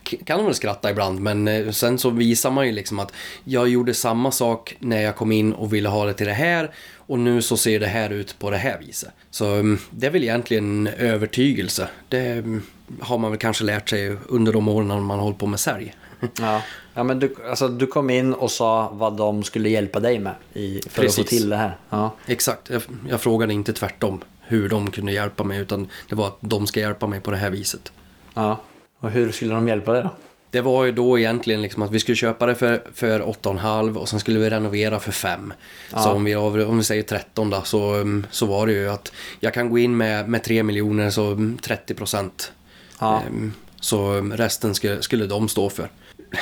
kan de väl skratta ibland men eh, sen så visar man ju liksom att jag gjorde samma sak när jag kom in och ville ha det till det här och nu så ser det här ut på det här viset. Så mm, det är väl egentligen övertygelse. Det mm, har man väl kanske lärt sig under de åren när man hållit på med sälj. Ja, ja men du, alltså, du kom in och sa vad de skulle hjälpa dig med i, för att få Precis. till det här. Ja. Exakt, jag, jag frågade inte tvärtom hur de kunde hjälpa mig utan det var att de ska hjälpa mig på det här viset. ja. Och hur skulle de hjälpa dig då? Det var ju då egentligen liksom att vi skulle köpa det för, för 8,5 och sen skulle vi renovera för 5. Så om vi, om vi säger 13 då, så, mm, så var det ju att jag kan gå in med, med 3 miljoner så mm, 30 procent. Ja. Ehm, Så mm, resten skulle, skulle de stå för.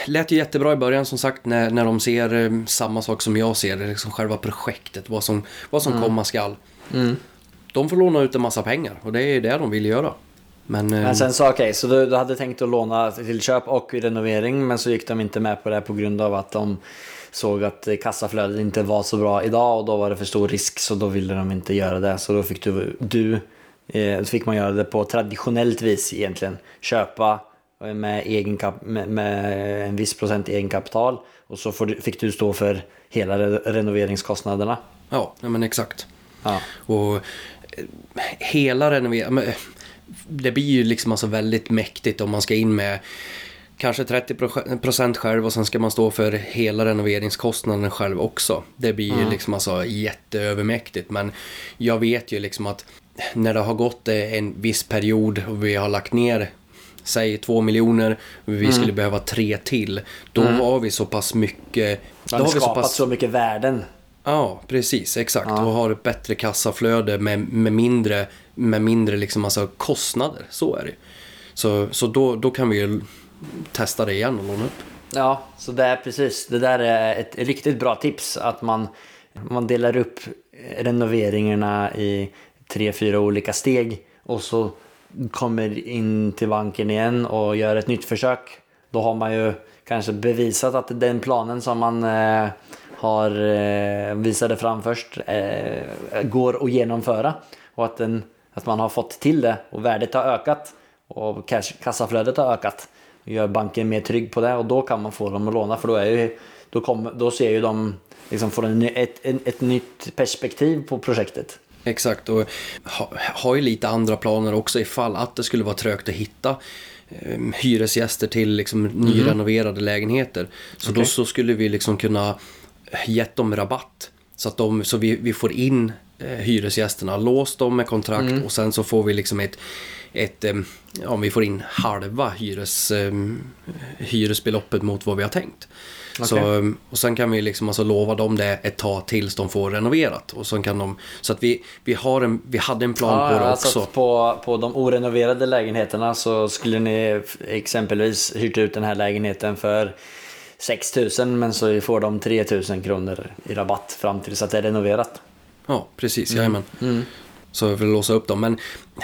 Lät ju jättebra i början som sagt när, när de ser mm, samma sak som jag ser, liksom själva projektet, vad som, vad som komma skall. De får låna ut en massa pengar och det är det de vill göra. Men, Men sen så okej, så du, du hade tänkt att låna till köp och renovering men så gick de inte med på det på grund av att de såg att eh, kassaflödet inte var så bra idag och då var det för stor risk så då ville de inte göra det. Så då fick du, du eh, fick man göra det på traditionellt vis egentligen. Köpa eh, med, egen kap, med, med en viss procent egenkapital och så du, fick du stå för hela re, renoveringskostnaderna. ja, men exakt. Ja. Och eh, hela renoveringen, det blir ju liksom alltså väldigt mäktigt om man ska in med kanske 30% själv och sen ska man stå för hela renoveringskostnaden själv också. Det blir ju liksom alltså jätteövermäktigt men jag vet ju liksom att när det har gått eh, en viss period och vi har lagt ner säg två miljoner vi skulle behöva tre till. Då har vi så pass mycket... Då har vi så skapat pass så mycket värden. Ja, precis. Exakt. Och har ett bättre kassaflöde med, med mindre, med mindre liksom alltså kostnader. Så är det. Så, så då, då kan vi ju testa det igen och låna upp. Ja, så det är precis. Det där är ett riktigt bra tips. Att man, man delar upp renoveringarna i tre, fyra olika steg. Och så kommer in till banken igen och gör ett nytt försök. Då har man ju kanske bevisat att den planen som man eh, har eh, visade fram först eh, går att genomföra. Och att, den, att man har fått till det och värdet har ökat och kassaflödet har ökat. Gör banken mer trygg på det och då kan man få dem att låna för då, är ju, då, kommer, då ser ju de, liksom får en, ett, ett, ett nytt perspektiv på projektet. Exakt, och ha, har ju lite andra planer också ifall att det skulle vara trögt att hitta eh, hyresgäster till liksom nyrenoverade lägenheter. Så Okej. då så skulle vi liksom kunna gett dem rabatt. Så att de, så vi, vi får in hyresgästerna, låst dem med kontrakt och sen så får vi liksom ett, ett eh, ja, vi får in halva hyres, eh, hyresbeloppet mot vad vi har tänkt. Så, Okej. eh, och sen kan vi liksom alltså lova dem det ett tag tills de får renoverat. Och sen kan de, så att vi, vi, har en, vi hade en plan på det alltså också. på, på de orenoverade lägenheterna så skulle ni exempelvis hyrt ut den här lägenheten för 6000 men så får de 3000 kronor i rabatt fram tills att det är renoverat. Ja, precis. Jajamän. Så jag vill låsa upp dem. Men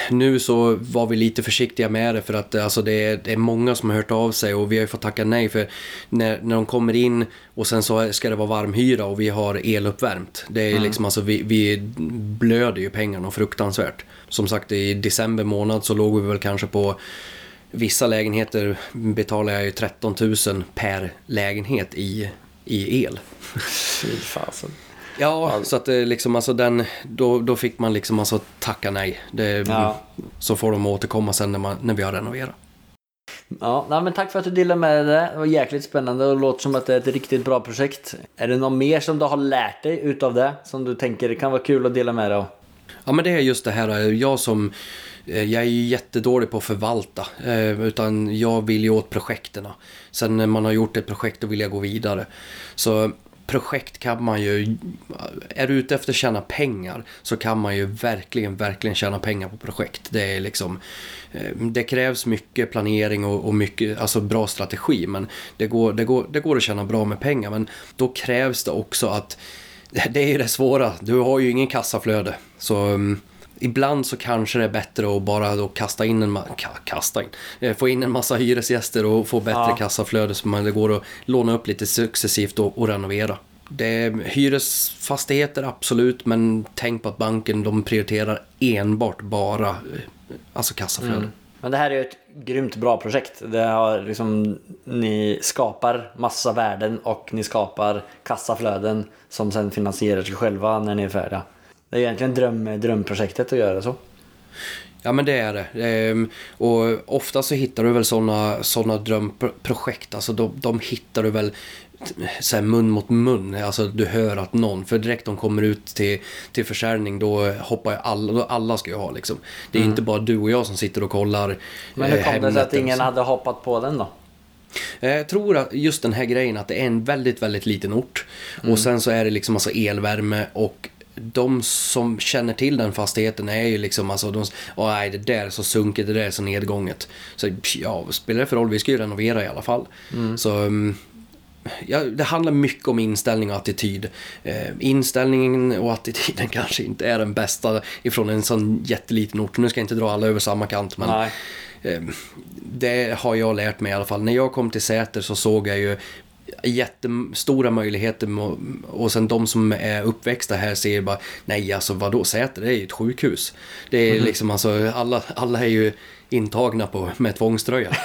nu så var vi lite försiktiga med det för att alltså, det, är, det är många som har hört av sig och vi har ju fått tacka nej för när, när de kommer in och sen så ska det vara varmhyra och vi har eluppvärmt. Det är liksom alltså vi, vi blöder ju pengarna fruktansvärt. Som sagt i december månad så låg vi väl kanske på Vissa lägenheter betalar jag ju 13 000 per lägenhet i, i el. Fy fasen. Ja, så att det liksom alltså den, då, då fick man liksom alltså tacka nej. Det, Ja. Så får de återkomma sen när, man, när vi har renoverat. Ja, nej, men tack för att du delade med dig det. Det var jäkligt spännande och låter som att det är ett riktigt bra projekt. Är det något mer som du har lärt dig utav det? Som du tänker kan vara kul att dela med dig av? Ja men det är just det här, jag som, eh, jag är ju jättedålig på att förvalta. eh, Utan jag vill ju åt projekten. Sen när man har gjort ett projekt då vill jag gå vidare. Så projekt kan man ju, är du ute efter att tjäna pengar så kan man ju verkligen, verkligen tjäna pengar på projekt. Det är liksom, eh, det krävs mycket planering och, och mycket, alltså bra strategi men det går, det, går, det går att tjäna bra med pengar men då krävs det också att det är ju det svåra. Du har ju ingen kassaflöde. Så um, ibland så kanske det är bättre att bara då kasta in en, kasta in, eh, få in en massa hyresgäster och få bättre Ja. kassaflöde så man det går att låna upp lite successivt och, och renovera. Det är hyresfastigheter absolut, men tänk på att banken de prioriterar enbart bara eh, alltså kassaflöde. Men det här är ju ett grymt bra projekt. Det har liksom, ni skapar massa värden och ni skapar kassaflöden som sen finansierar sig själva när ni är färdiga. Det är egentligen dröm, drömprojektet att göra så. Ja men det är det. Ehm, och ofta så hittar du väl sådana såna drömprojekt. Alltså de, de hittar du väl så här mun mot mun. Alltså du hör att någon, för direkt de kommer ut till, till försäljning då hoppar ju alla, då alla ska ju ha liksom. Det är inte bara du och jag som sitter och kollar Men hur eh, kom det sig att ingen så. hade hoppat på den då? Eh, Jag tror att just den här grejen att det är en väldigt, väldigt liten ort. Mm. Och sen så är det liksom alltså elvärme och de som känner till den fastigheten är ju liksom alltså de, åh nej det där är så sunkigt, det där är så nedgånget. Så ja, spelar det för roll? Vi ska ju renovera i alla fall. Mm. Så um, ja, det handlar mycket om inställning och attityd. Eh, inställningen och attityden kanske inte är den bästa ifrån en sån jätteliten ort. Nu ska jag inte dra alla över samma kant men. Eh, Det har jag lärt mig i alla fall. När jag kom till Säter så såg jag ju jättestora möjligheter och sen de som är uppväxta här ser bara nej alltså vadå Säter det är ju ett sjukhus. Det är Mhm. liksom alltså alla, alla är ju intagna på, med tvångströja.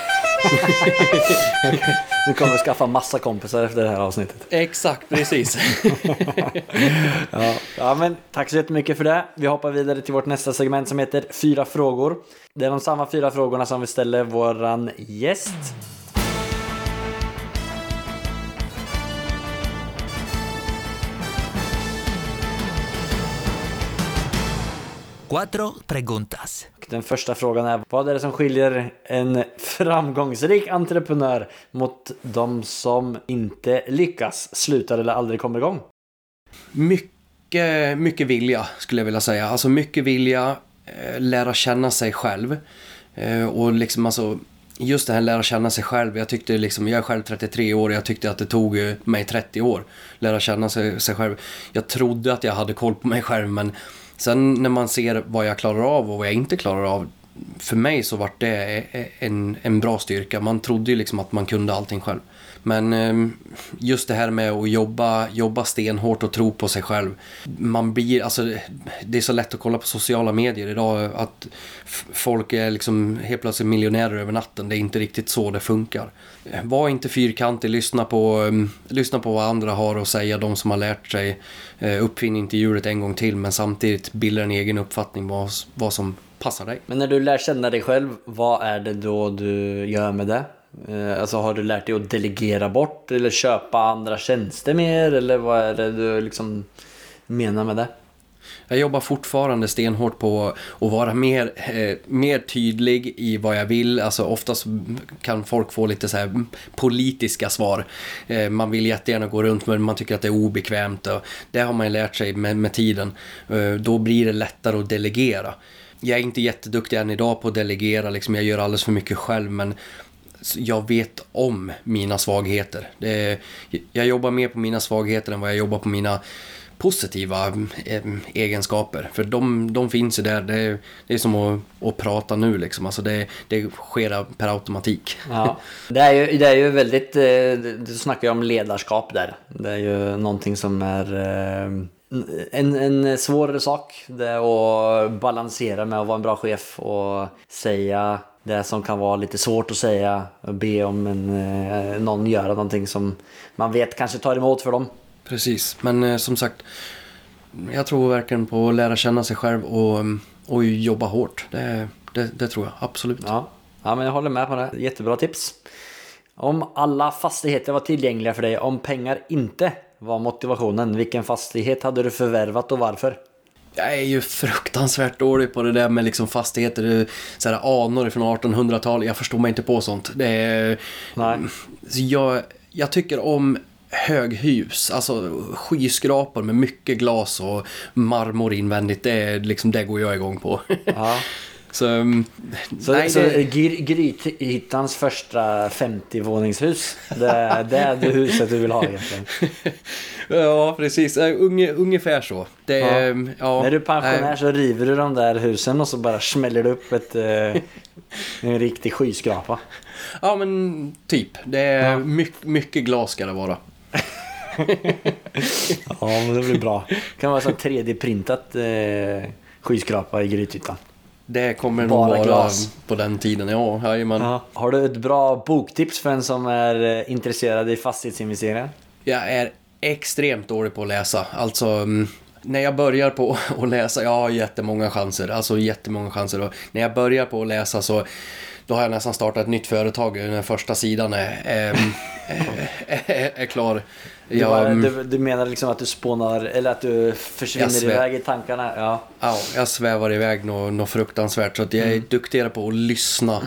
Du kommer skaffa massa kompisar efter det här avsnittet. Exakt, precis. Ja. ja, men tack så jättemycket för det. Vi hoppar vidare till vårt nästa segment som heter Fyra frågor. Det är de samma fyra frågorna som vi ställer våran gäst. Cuatro preguntas. Den första frågan är vad är det som skiljer en framgångsrik entreprenör mot de som inte lyckas, slutar eller aldrig kommer igång? Mycket, mycket vilja skulle jag vilja säga. Alltså mycket vilja, eh, lära känna sig själv. Eh, och liksom alltså, just det här lära känna sig själv. Jag tyckte liksom, jag är själv 33 år och jag tyckte att det tog eh, mig 30 år. Lära känna sig, sig själv. Jag trodde att jag hade koll på mig själv men sen när man ser vad jag klarar av och vad jag inte klarar av. För mig så vart det e- e- en, en bra styrka. Man trodde ju liksom att man kunde allting själv. Men ehm, just det här med att jobba, jobba stenhårt och tro på sig själv. Man blir, alltså, det är så lätt att kolla på sociala medier idag att folk är liksom helt plötsligt miljonärer över natten. Det är inte riktigt så det funkar. Var inte fyrkantig, lyssna på, ehm, lyssna på vad andra har att säga, de som har lärt sig. Eh, uppfinn inte hjulet en gång till, men samtidigt bilda en egen uppfattning vad, vad som passar dig. Men när du lär känna dig själv, vad är det då du gör med det? Eh, alltså har du lärt dig att delegera bort eller köpa andra tjänster mer? Eller vad är det du liksom menar med det? Jag jobbar fortfarande stenhårt på att vara mer, eh, mer tydlig i vad jag vill. Alltså oftast kan folk få lite så här politiska svar. Eh, man vill jättegärna gå runt men man tycker att det är obekvämt. Och det har man ju lärt sig med, med tiden. Eh, då blir det lättare att delegera. Jag är inte jätteduktig än idag på att delegera, liksom. jag gör alldeles för mycket själv men jag vet om mina svagheter. Är, jag jobbar mer på mina svagheter än vad jag jobbar på mina positiva egenskaper. För de, de finns ju där. Det är, det är som att, att prata nu liksom. Alltså det, det sker per automatik. Ja. Det, är ju, det är ju väldigt, eh, du snackar ju om ledarskap där. Det är ju någonting som är eh, en, en svårare sak. Det är att balansera med att vara en bra chef och säga det som kan vara lite svårt att säga. Be om en, eh, någon göra någonting som man vet kanske tar emot för dem. Precis, men eh, som sagt. Jag tror verkligen på att lära känna sig själv och, och jobba hårt. Det, det, det tror jag absolut. Ja. ja, men jag håller med på det. Jättebra tips. Om alla fastigheter var tillgängliga för dig, om pengar inte var motivationen, vilken fastighet hade du förvärvat och varför? Jag är ju fruktansvärt dålig på det där med liksom fastigheter, så här anor från 1800-talet. Jag förstår mig inte på sånt. Det är, Nej. Så jag, jag tycker om höghus, alltså skyskrapor med mycket glas och marmor invändigt. Det, liksom, det går jag igång på. Ja. så, mm, Så, nej, så det, Gry- Grythyttans första 50-våningshus, det, det är det huset du vill ha egentligen? ja, precis. Eh, Unge, ungefär så. Det, Ja. ja. Ja, När du är pensionär nej. så river du de där husen och så bara smäller du upp ett, eh, en riktig skyskrapa. Ja, men typ. Det är Ja. mycket, mycket glas ska det vara. Ja, men det blir bra. Det kan vara så 3D-printat eh, skyskrapa i Grythyttan. Det kommer nog Bara vara glas. på den tiden. Ja, jajamän. Ja. Har du ett bra boktips för en som är eh, intresserad i fastighetsinvesteringar? Jag är extremt dålig på att läsa. Alltså, mm, när jag börjar på att läsa, jag har jättemånga chanser. Alltså jättemånga chanser. Och när jag börjar på att läsa så då har jag nästan startat ett nytt företag när första sidan är, är, är, är klar. Du, Jag, bara, mm, du, du menar liksom att du spånar, eller att du försvinner iväg i tankarna? Ja. ja, jag svävar iväg något, något fruktansvärt. Så att jag är duktigare på att lyssna.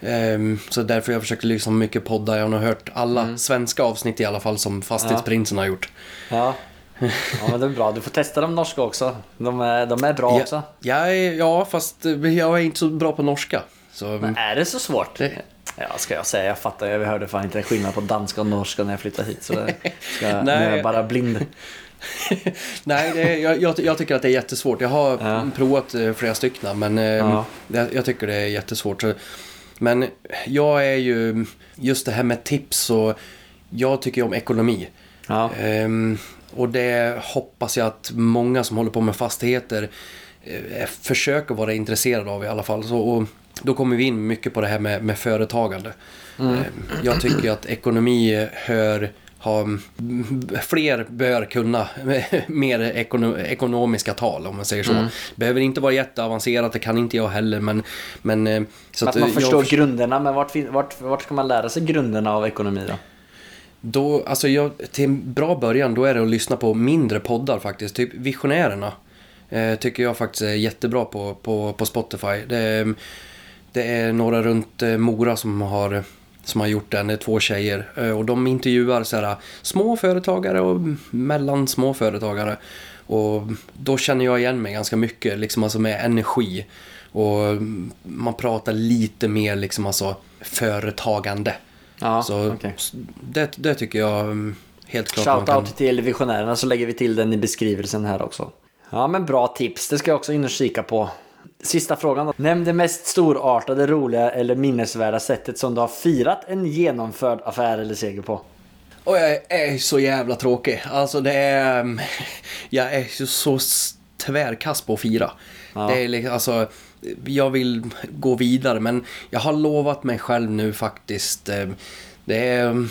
Ehm, så därför jag försökt lyssna mycket poddar. Jag har nog hört alla svenska avsnitt i alla fall som Fastighetsprinsen har gjort. Ja. ja, men det är bra. Du får testa de norska också. De är, de är bra också. Ja, jag är, ja, fast jag är inte så bra på norska. Så, Men är det så svårt? Det- Ja, ska jag säga. Jag fattar. Jag hörde fan inte skillnad på danska och norska när jag flyttade hit. Så ska, jag- nu är jag Nej. bara blind. Nej, är- jag, jag, jag tycker att det är jättesvårt. Jag har Ja. provat eh, flera stycken, men eh, Ja. jag, jag tycker det är jättesvårt. Så, men jag är ju, just det här med tips och jag tycker ju om ekonomi. Ja. Ehm, och det hoppas jag att många som håller på med fastigheter eh, försöker vara intresserade av i alla fall. Så, och då kommer vi in mycket på det här med, med företagande. Ehm, jag tycker att ekonomi hör ha, fler bör kunna mer ekono, ekonomiska tal om man säger så. Behöver inte vara jätteavancerat, det kan inte jag heller men... men eh, så att man eh, jag förstår förs- grunderna, men vart, vart, vart ska man lära sig grunderna av ekonomi då? Då, alltså jag, till en bra början då är det att lyssna på mindre poddar faktiskt. Typ Visionärerna eh, tycker jag faktiskt är jättebra på, på, på Spotify. Det, är- det är några runt eh, Mora som har, som har gjort den. Det är två tjejer. Eh, och de intervjuar så här, små företagare och mellan små företagare. Och då känner jag igen mig ganska mycket, liksom alltså med energi. Och man pratar lite mer liksom alltså företagande. Ja, Så okej. det, det tycker jag mm, helt klart man kan... Shoutout till Visionärerna så lägger vi till den i beskrivelsen här också. Ja men bra tips, det ska jag också in och kika på. Sista frågan då. Nämn det mest storartade, roliga eller minnesvärda sättet som du har firat en genomförd affär eller seger på. Och jag är så jävla tråkig. Alltså det är... Jag är ju så tvärkass på att fira. Ja. Det är liksom, alltså... Jag vill gå vidare men jag har lovat mig själv nu faktiskt. eh, Det är mm,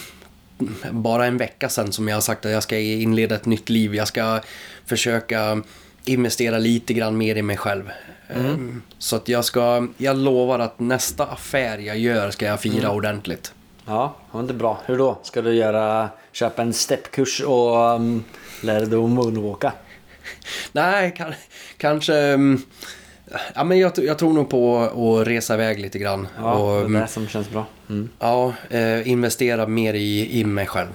bara en vecka sedan som jag har sagt att jag ska inleda ett nytt liv. Jag ska försöka investera lite grann mer i mig själv. Eh, Så att jag ska... Jag lovar att nästa affär jag gör ska jag fira ordentligt. Ja, det var inte bra. Hur då? Ska du göra, köpa en steppkurs och um, lära dig att moonwalka? Nej, kan, kanske... mm, Ja, men jag, jag tror nog på att resa iväg lite grann. Ja, och, det är mm, det som känns bra. Mm. ja, eh, investera mer i, i mig själv.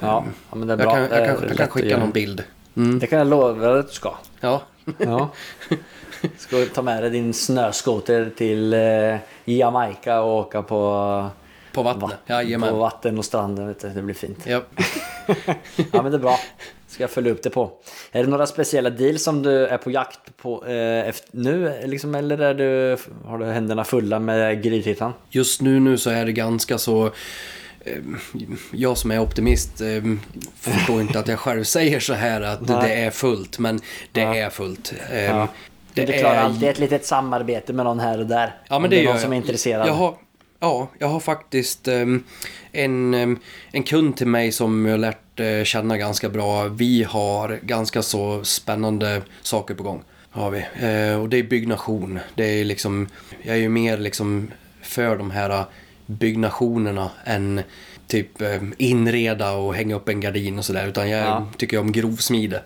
Ja, ja, men det är Jag bra. kan, jag kan, jag lätt kan att skicka någon bild. Mm, Det kan jag lova att du ska. Ja. Ja. Ska du ta med dig din snöskoter till eh, Jamaica och åka på, På vattnet. vatten, på vatten och stranden. Vet du. Det blir fint. Ja. Ja men det är bra. Ska jag följa upp det på. Är det några speciella deals som du är på jakt på eh, nu? Liksom, eller är du, har du händerna fulla med Grythyttan? Just nu, nu så är det ganska så... eh, Jag som är optimist eh, förstår inte att jag själv säger så här att Nej. det är fullt, men det Ja. är fullt. Ja. Det du klarar är alltid ett litet samarbete med någon här och där. Ja, men det, är gör någon jag. som är intresserad. Jag har, ja, jag har faktiskt ehm, en, ehm, en kund till mig som jag lärt eh, känna ganska bra. Vi har ganska så spännande saker på gång. Har vi. Och det är byggnation. Det är liksom, jag är ju mer liksom för de här byggnationerna än typ eh, inreda och hänga upp en gardin och sådär. Utan jag Ja. tycker om grovsmide.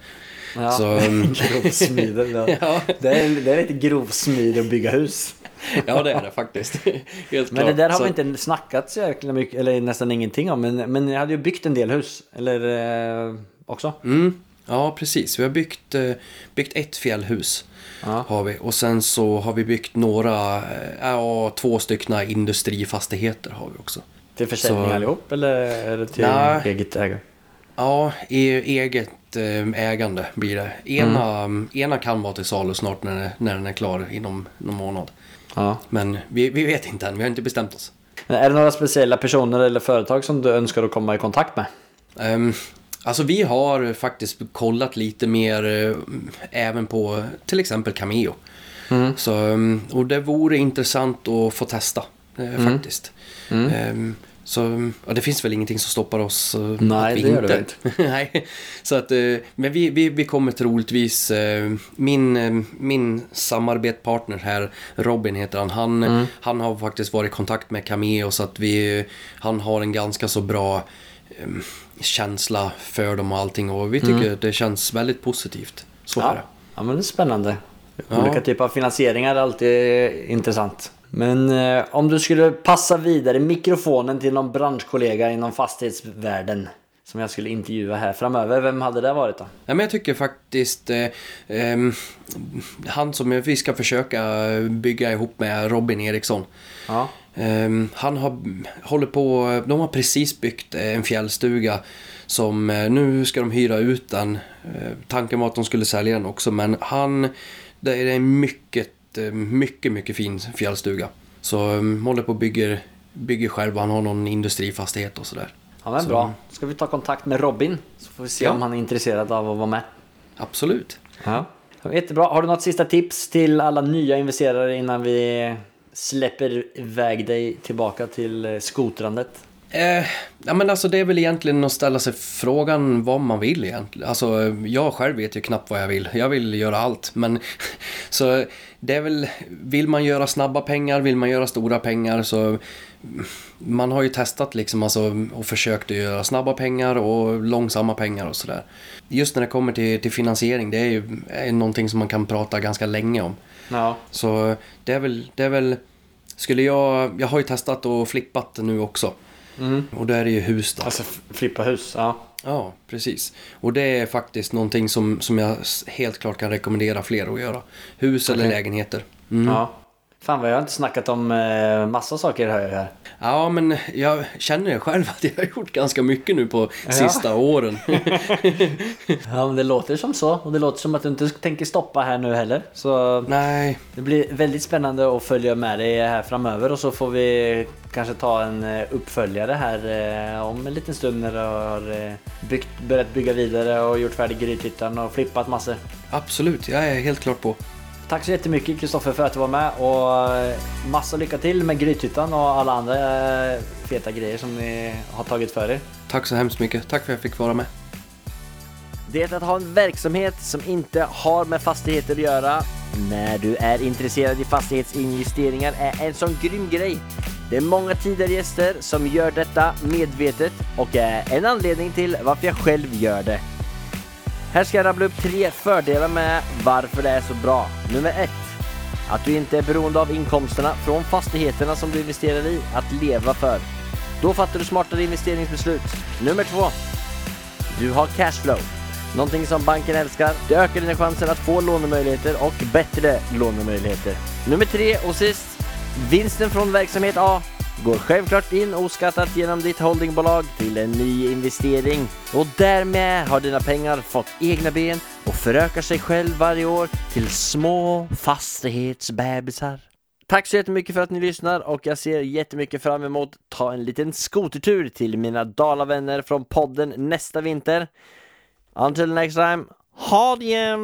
Ja. Så, ehm, Grovsmide. Ja. Ja. Det, är, det är lite grovsmide att bygga hus. ja, det är det faktiskt. Men klart. det där har Så- vi inte snackat så jäkla mycket, eller nästan ingenting om. Men, men jag hade ju byggt en del hus. Eller eh, också. Mm, ja, precis. Vi har byggt, eh, byggt ett fjällhus. Ja. Har vi. Och sen så har vi byggt några, eh, ja, två stycken industrifastigheter har vi också. Till försäljning Så- allihop eller är det till Nej. eget ägare? Ja, i eget eh, ägande blir det. Ena, ena kan vara till salu snart när, när den är klar inom någon månad. Ja. Men vi, vi vet inte än, vi har inte bestämt oss. Men är det några speciella personer eller företag som du önskar att komma i kontakt med? Um, alltså vi har faktiskt kollat lite mer eh, även på till exempel Cameo. Så, um, och det vore intressant att få testa eh, faktiskt. Ehm, så ja, det finns väl ingenting som stoppar oss. eh, Nej, vi det gör det Nej, så att, men vi, vi, vi kommer troligtvis, min, min samarbetspartner här, Robin heter han, han, Mm. han har faktiskt varit i kontakt med Cameo så att vi, han har en ganska så bra känsla för dem och allting och vi tycker det känns väldigt positivt. Så Mm. Ja. ja, men det är spännande. Ja. Olika typer av finansieringar är alltid intressant. Men eh, om du skulle passa vidare mikrofonen till någon branschkollega inom fastighetsvärlden som jag skulle intervjua här framöver, vem hade det varit då? Ja, men jag tycker faktiskt eh, ehm, han som vi ska försöka bygga ihop med Robin Eriksson. Ja. Ehm, han har, håller på, de har precis byggt eh, en fjällstuga som eh, nu ska de hyra ut den. Eh, tanken var att de skulle sälja den också men han, det är en mycket, eh, mycket, mycket fin fjällstuga. Så um, håller på och bygger, bygger själv, han har någon industrifastighet och sådär. Ja men Så- bra. Ska vi ta kontakt med Robin så får vi se Ja. om han är intresserad av att vara med. Absolut. Ja. Jättebra. Har du något sista tips till alla nya investerare innan vi släpper iväg dig tillbaka till eh, skotrandet? Eh, ja, men alltså det är väl egentligen att ställa sig frågan vad man vill egentligen. Alltså jag själv vet ju knappt vad jag vill. Jag vill göra allt. Men så det är väl, vill man göra snabba pengar, vill man göra stora pengar så man har ju testat liksom alltså och försökt att göra snabba pengar och långsamma pengar och sådär. Just när det kommer till, till finansiering, det är ju är någonting som man kan prata ganska länge om. Ja. Så det är väl, det är väl skulle jag, jag har ju testat och flippat nu också. Och då är det ju hus då. Alltså flippa hus. Ja. Ja, precis. Och det är faktiskt någonting som, som jag helt klart kan rekommendera fler att göra. Hus eller Okej. lägenheter. Mm. ja. Fan vad jag har inte snackat om eh, massa saker hör jag här. Ja, men jag känner själv att jag har gjort ganska mycket nu på sista åren. Ja men det låter som så och det låter som att du inte tänker stoppa här nu heller. Så Nej, det blir väldigt spännande att följa med dig här framöver och så får vi kanske ta en eh, uppföljare här eh, om en liten stund när du har eh, byggt, börjat bygga vidare och gjort färdig Grythyttan och flippat massor. absolut. Jag är helt klart på. Tack så jättemycket Kristoffer för att du var med och eh, massa lycka till med Grythyttan och alla andra eh, feta grejer som ni har tagit för er. Tack så hemskt mycket. Tack för att jag fick vara med. Det att ha en verksamhet som inte har med fastigheter att göra när du är intresserad i fastighetsinvesteringar är en sån grym grej. Det är många tidigare gäster som gör detta medvetet och är en anledning till varför jag själv gör det. Här ska jag rabbla upp tre fördelar med varför det är så bra. Nummer ett. Att du inte är beroende av inkomsterna från fastigheterna som du investerar i att leva för. Då fattar du smartare investeringsbeslut. Nummer två. Du har cashflow. Någonting som banken älskar. Det ökar dina chanser att få lånemöjligheter och bättre lånemöjligheter. Nummer tre och sist. Vinsten från verksamhet A går självklart in oskattat genom ditt holdingbolag till en ny investering. Och därmed har dina pengar fått egna ben och förökar sig själv varje år till små fastighetsbebisar. Tack så jättemycket för att ni lyssnar och jag ser jättemycket fram emot att ta en liten skotertur till mina dalavänner från podden nästa vinter. Until next time, ha det!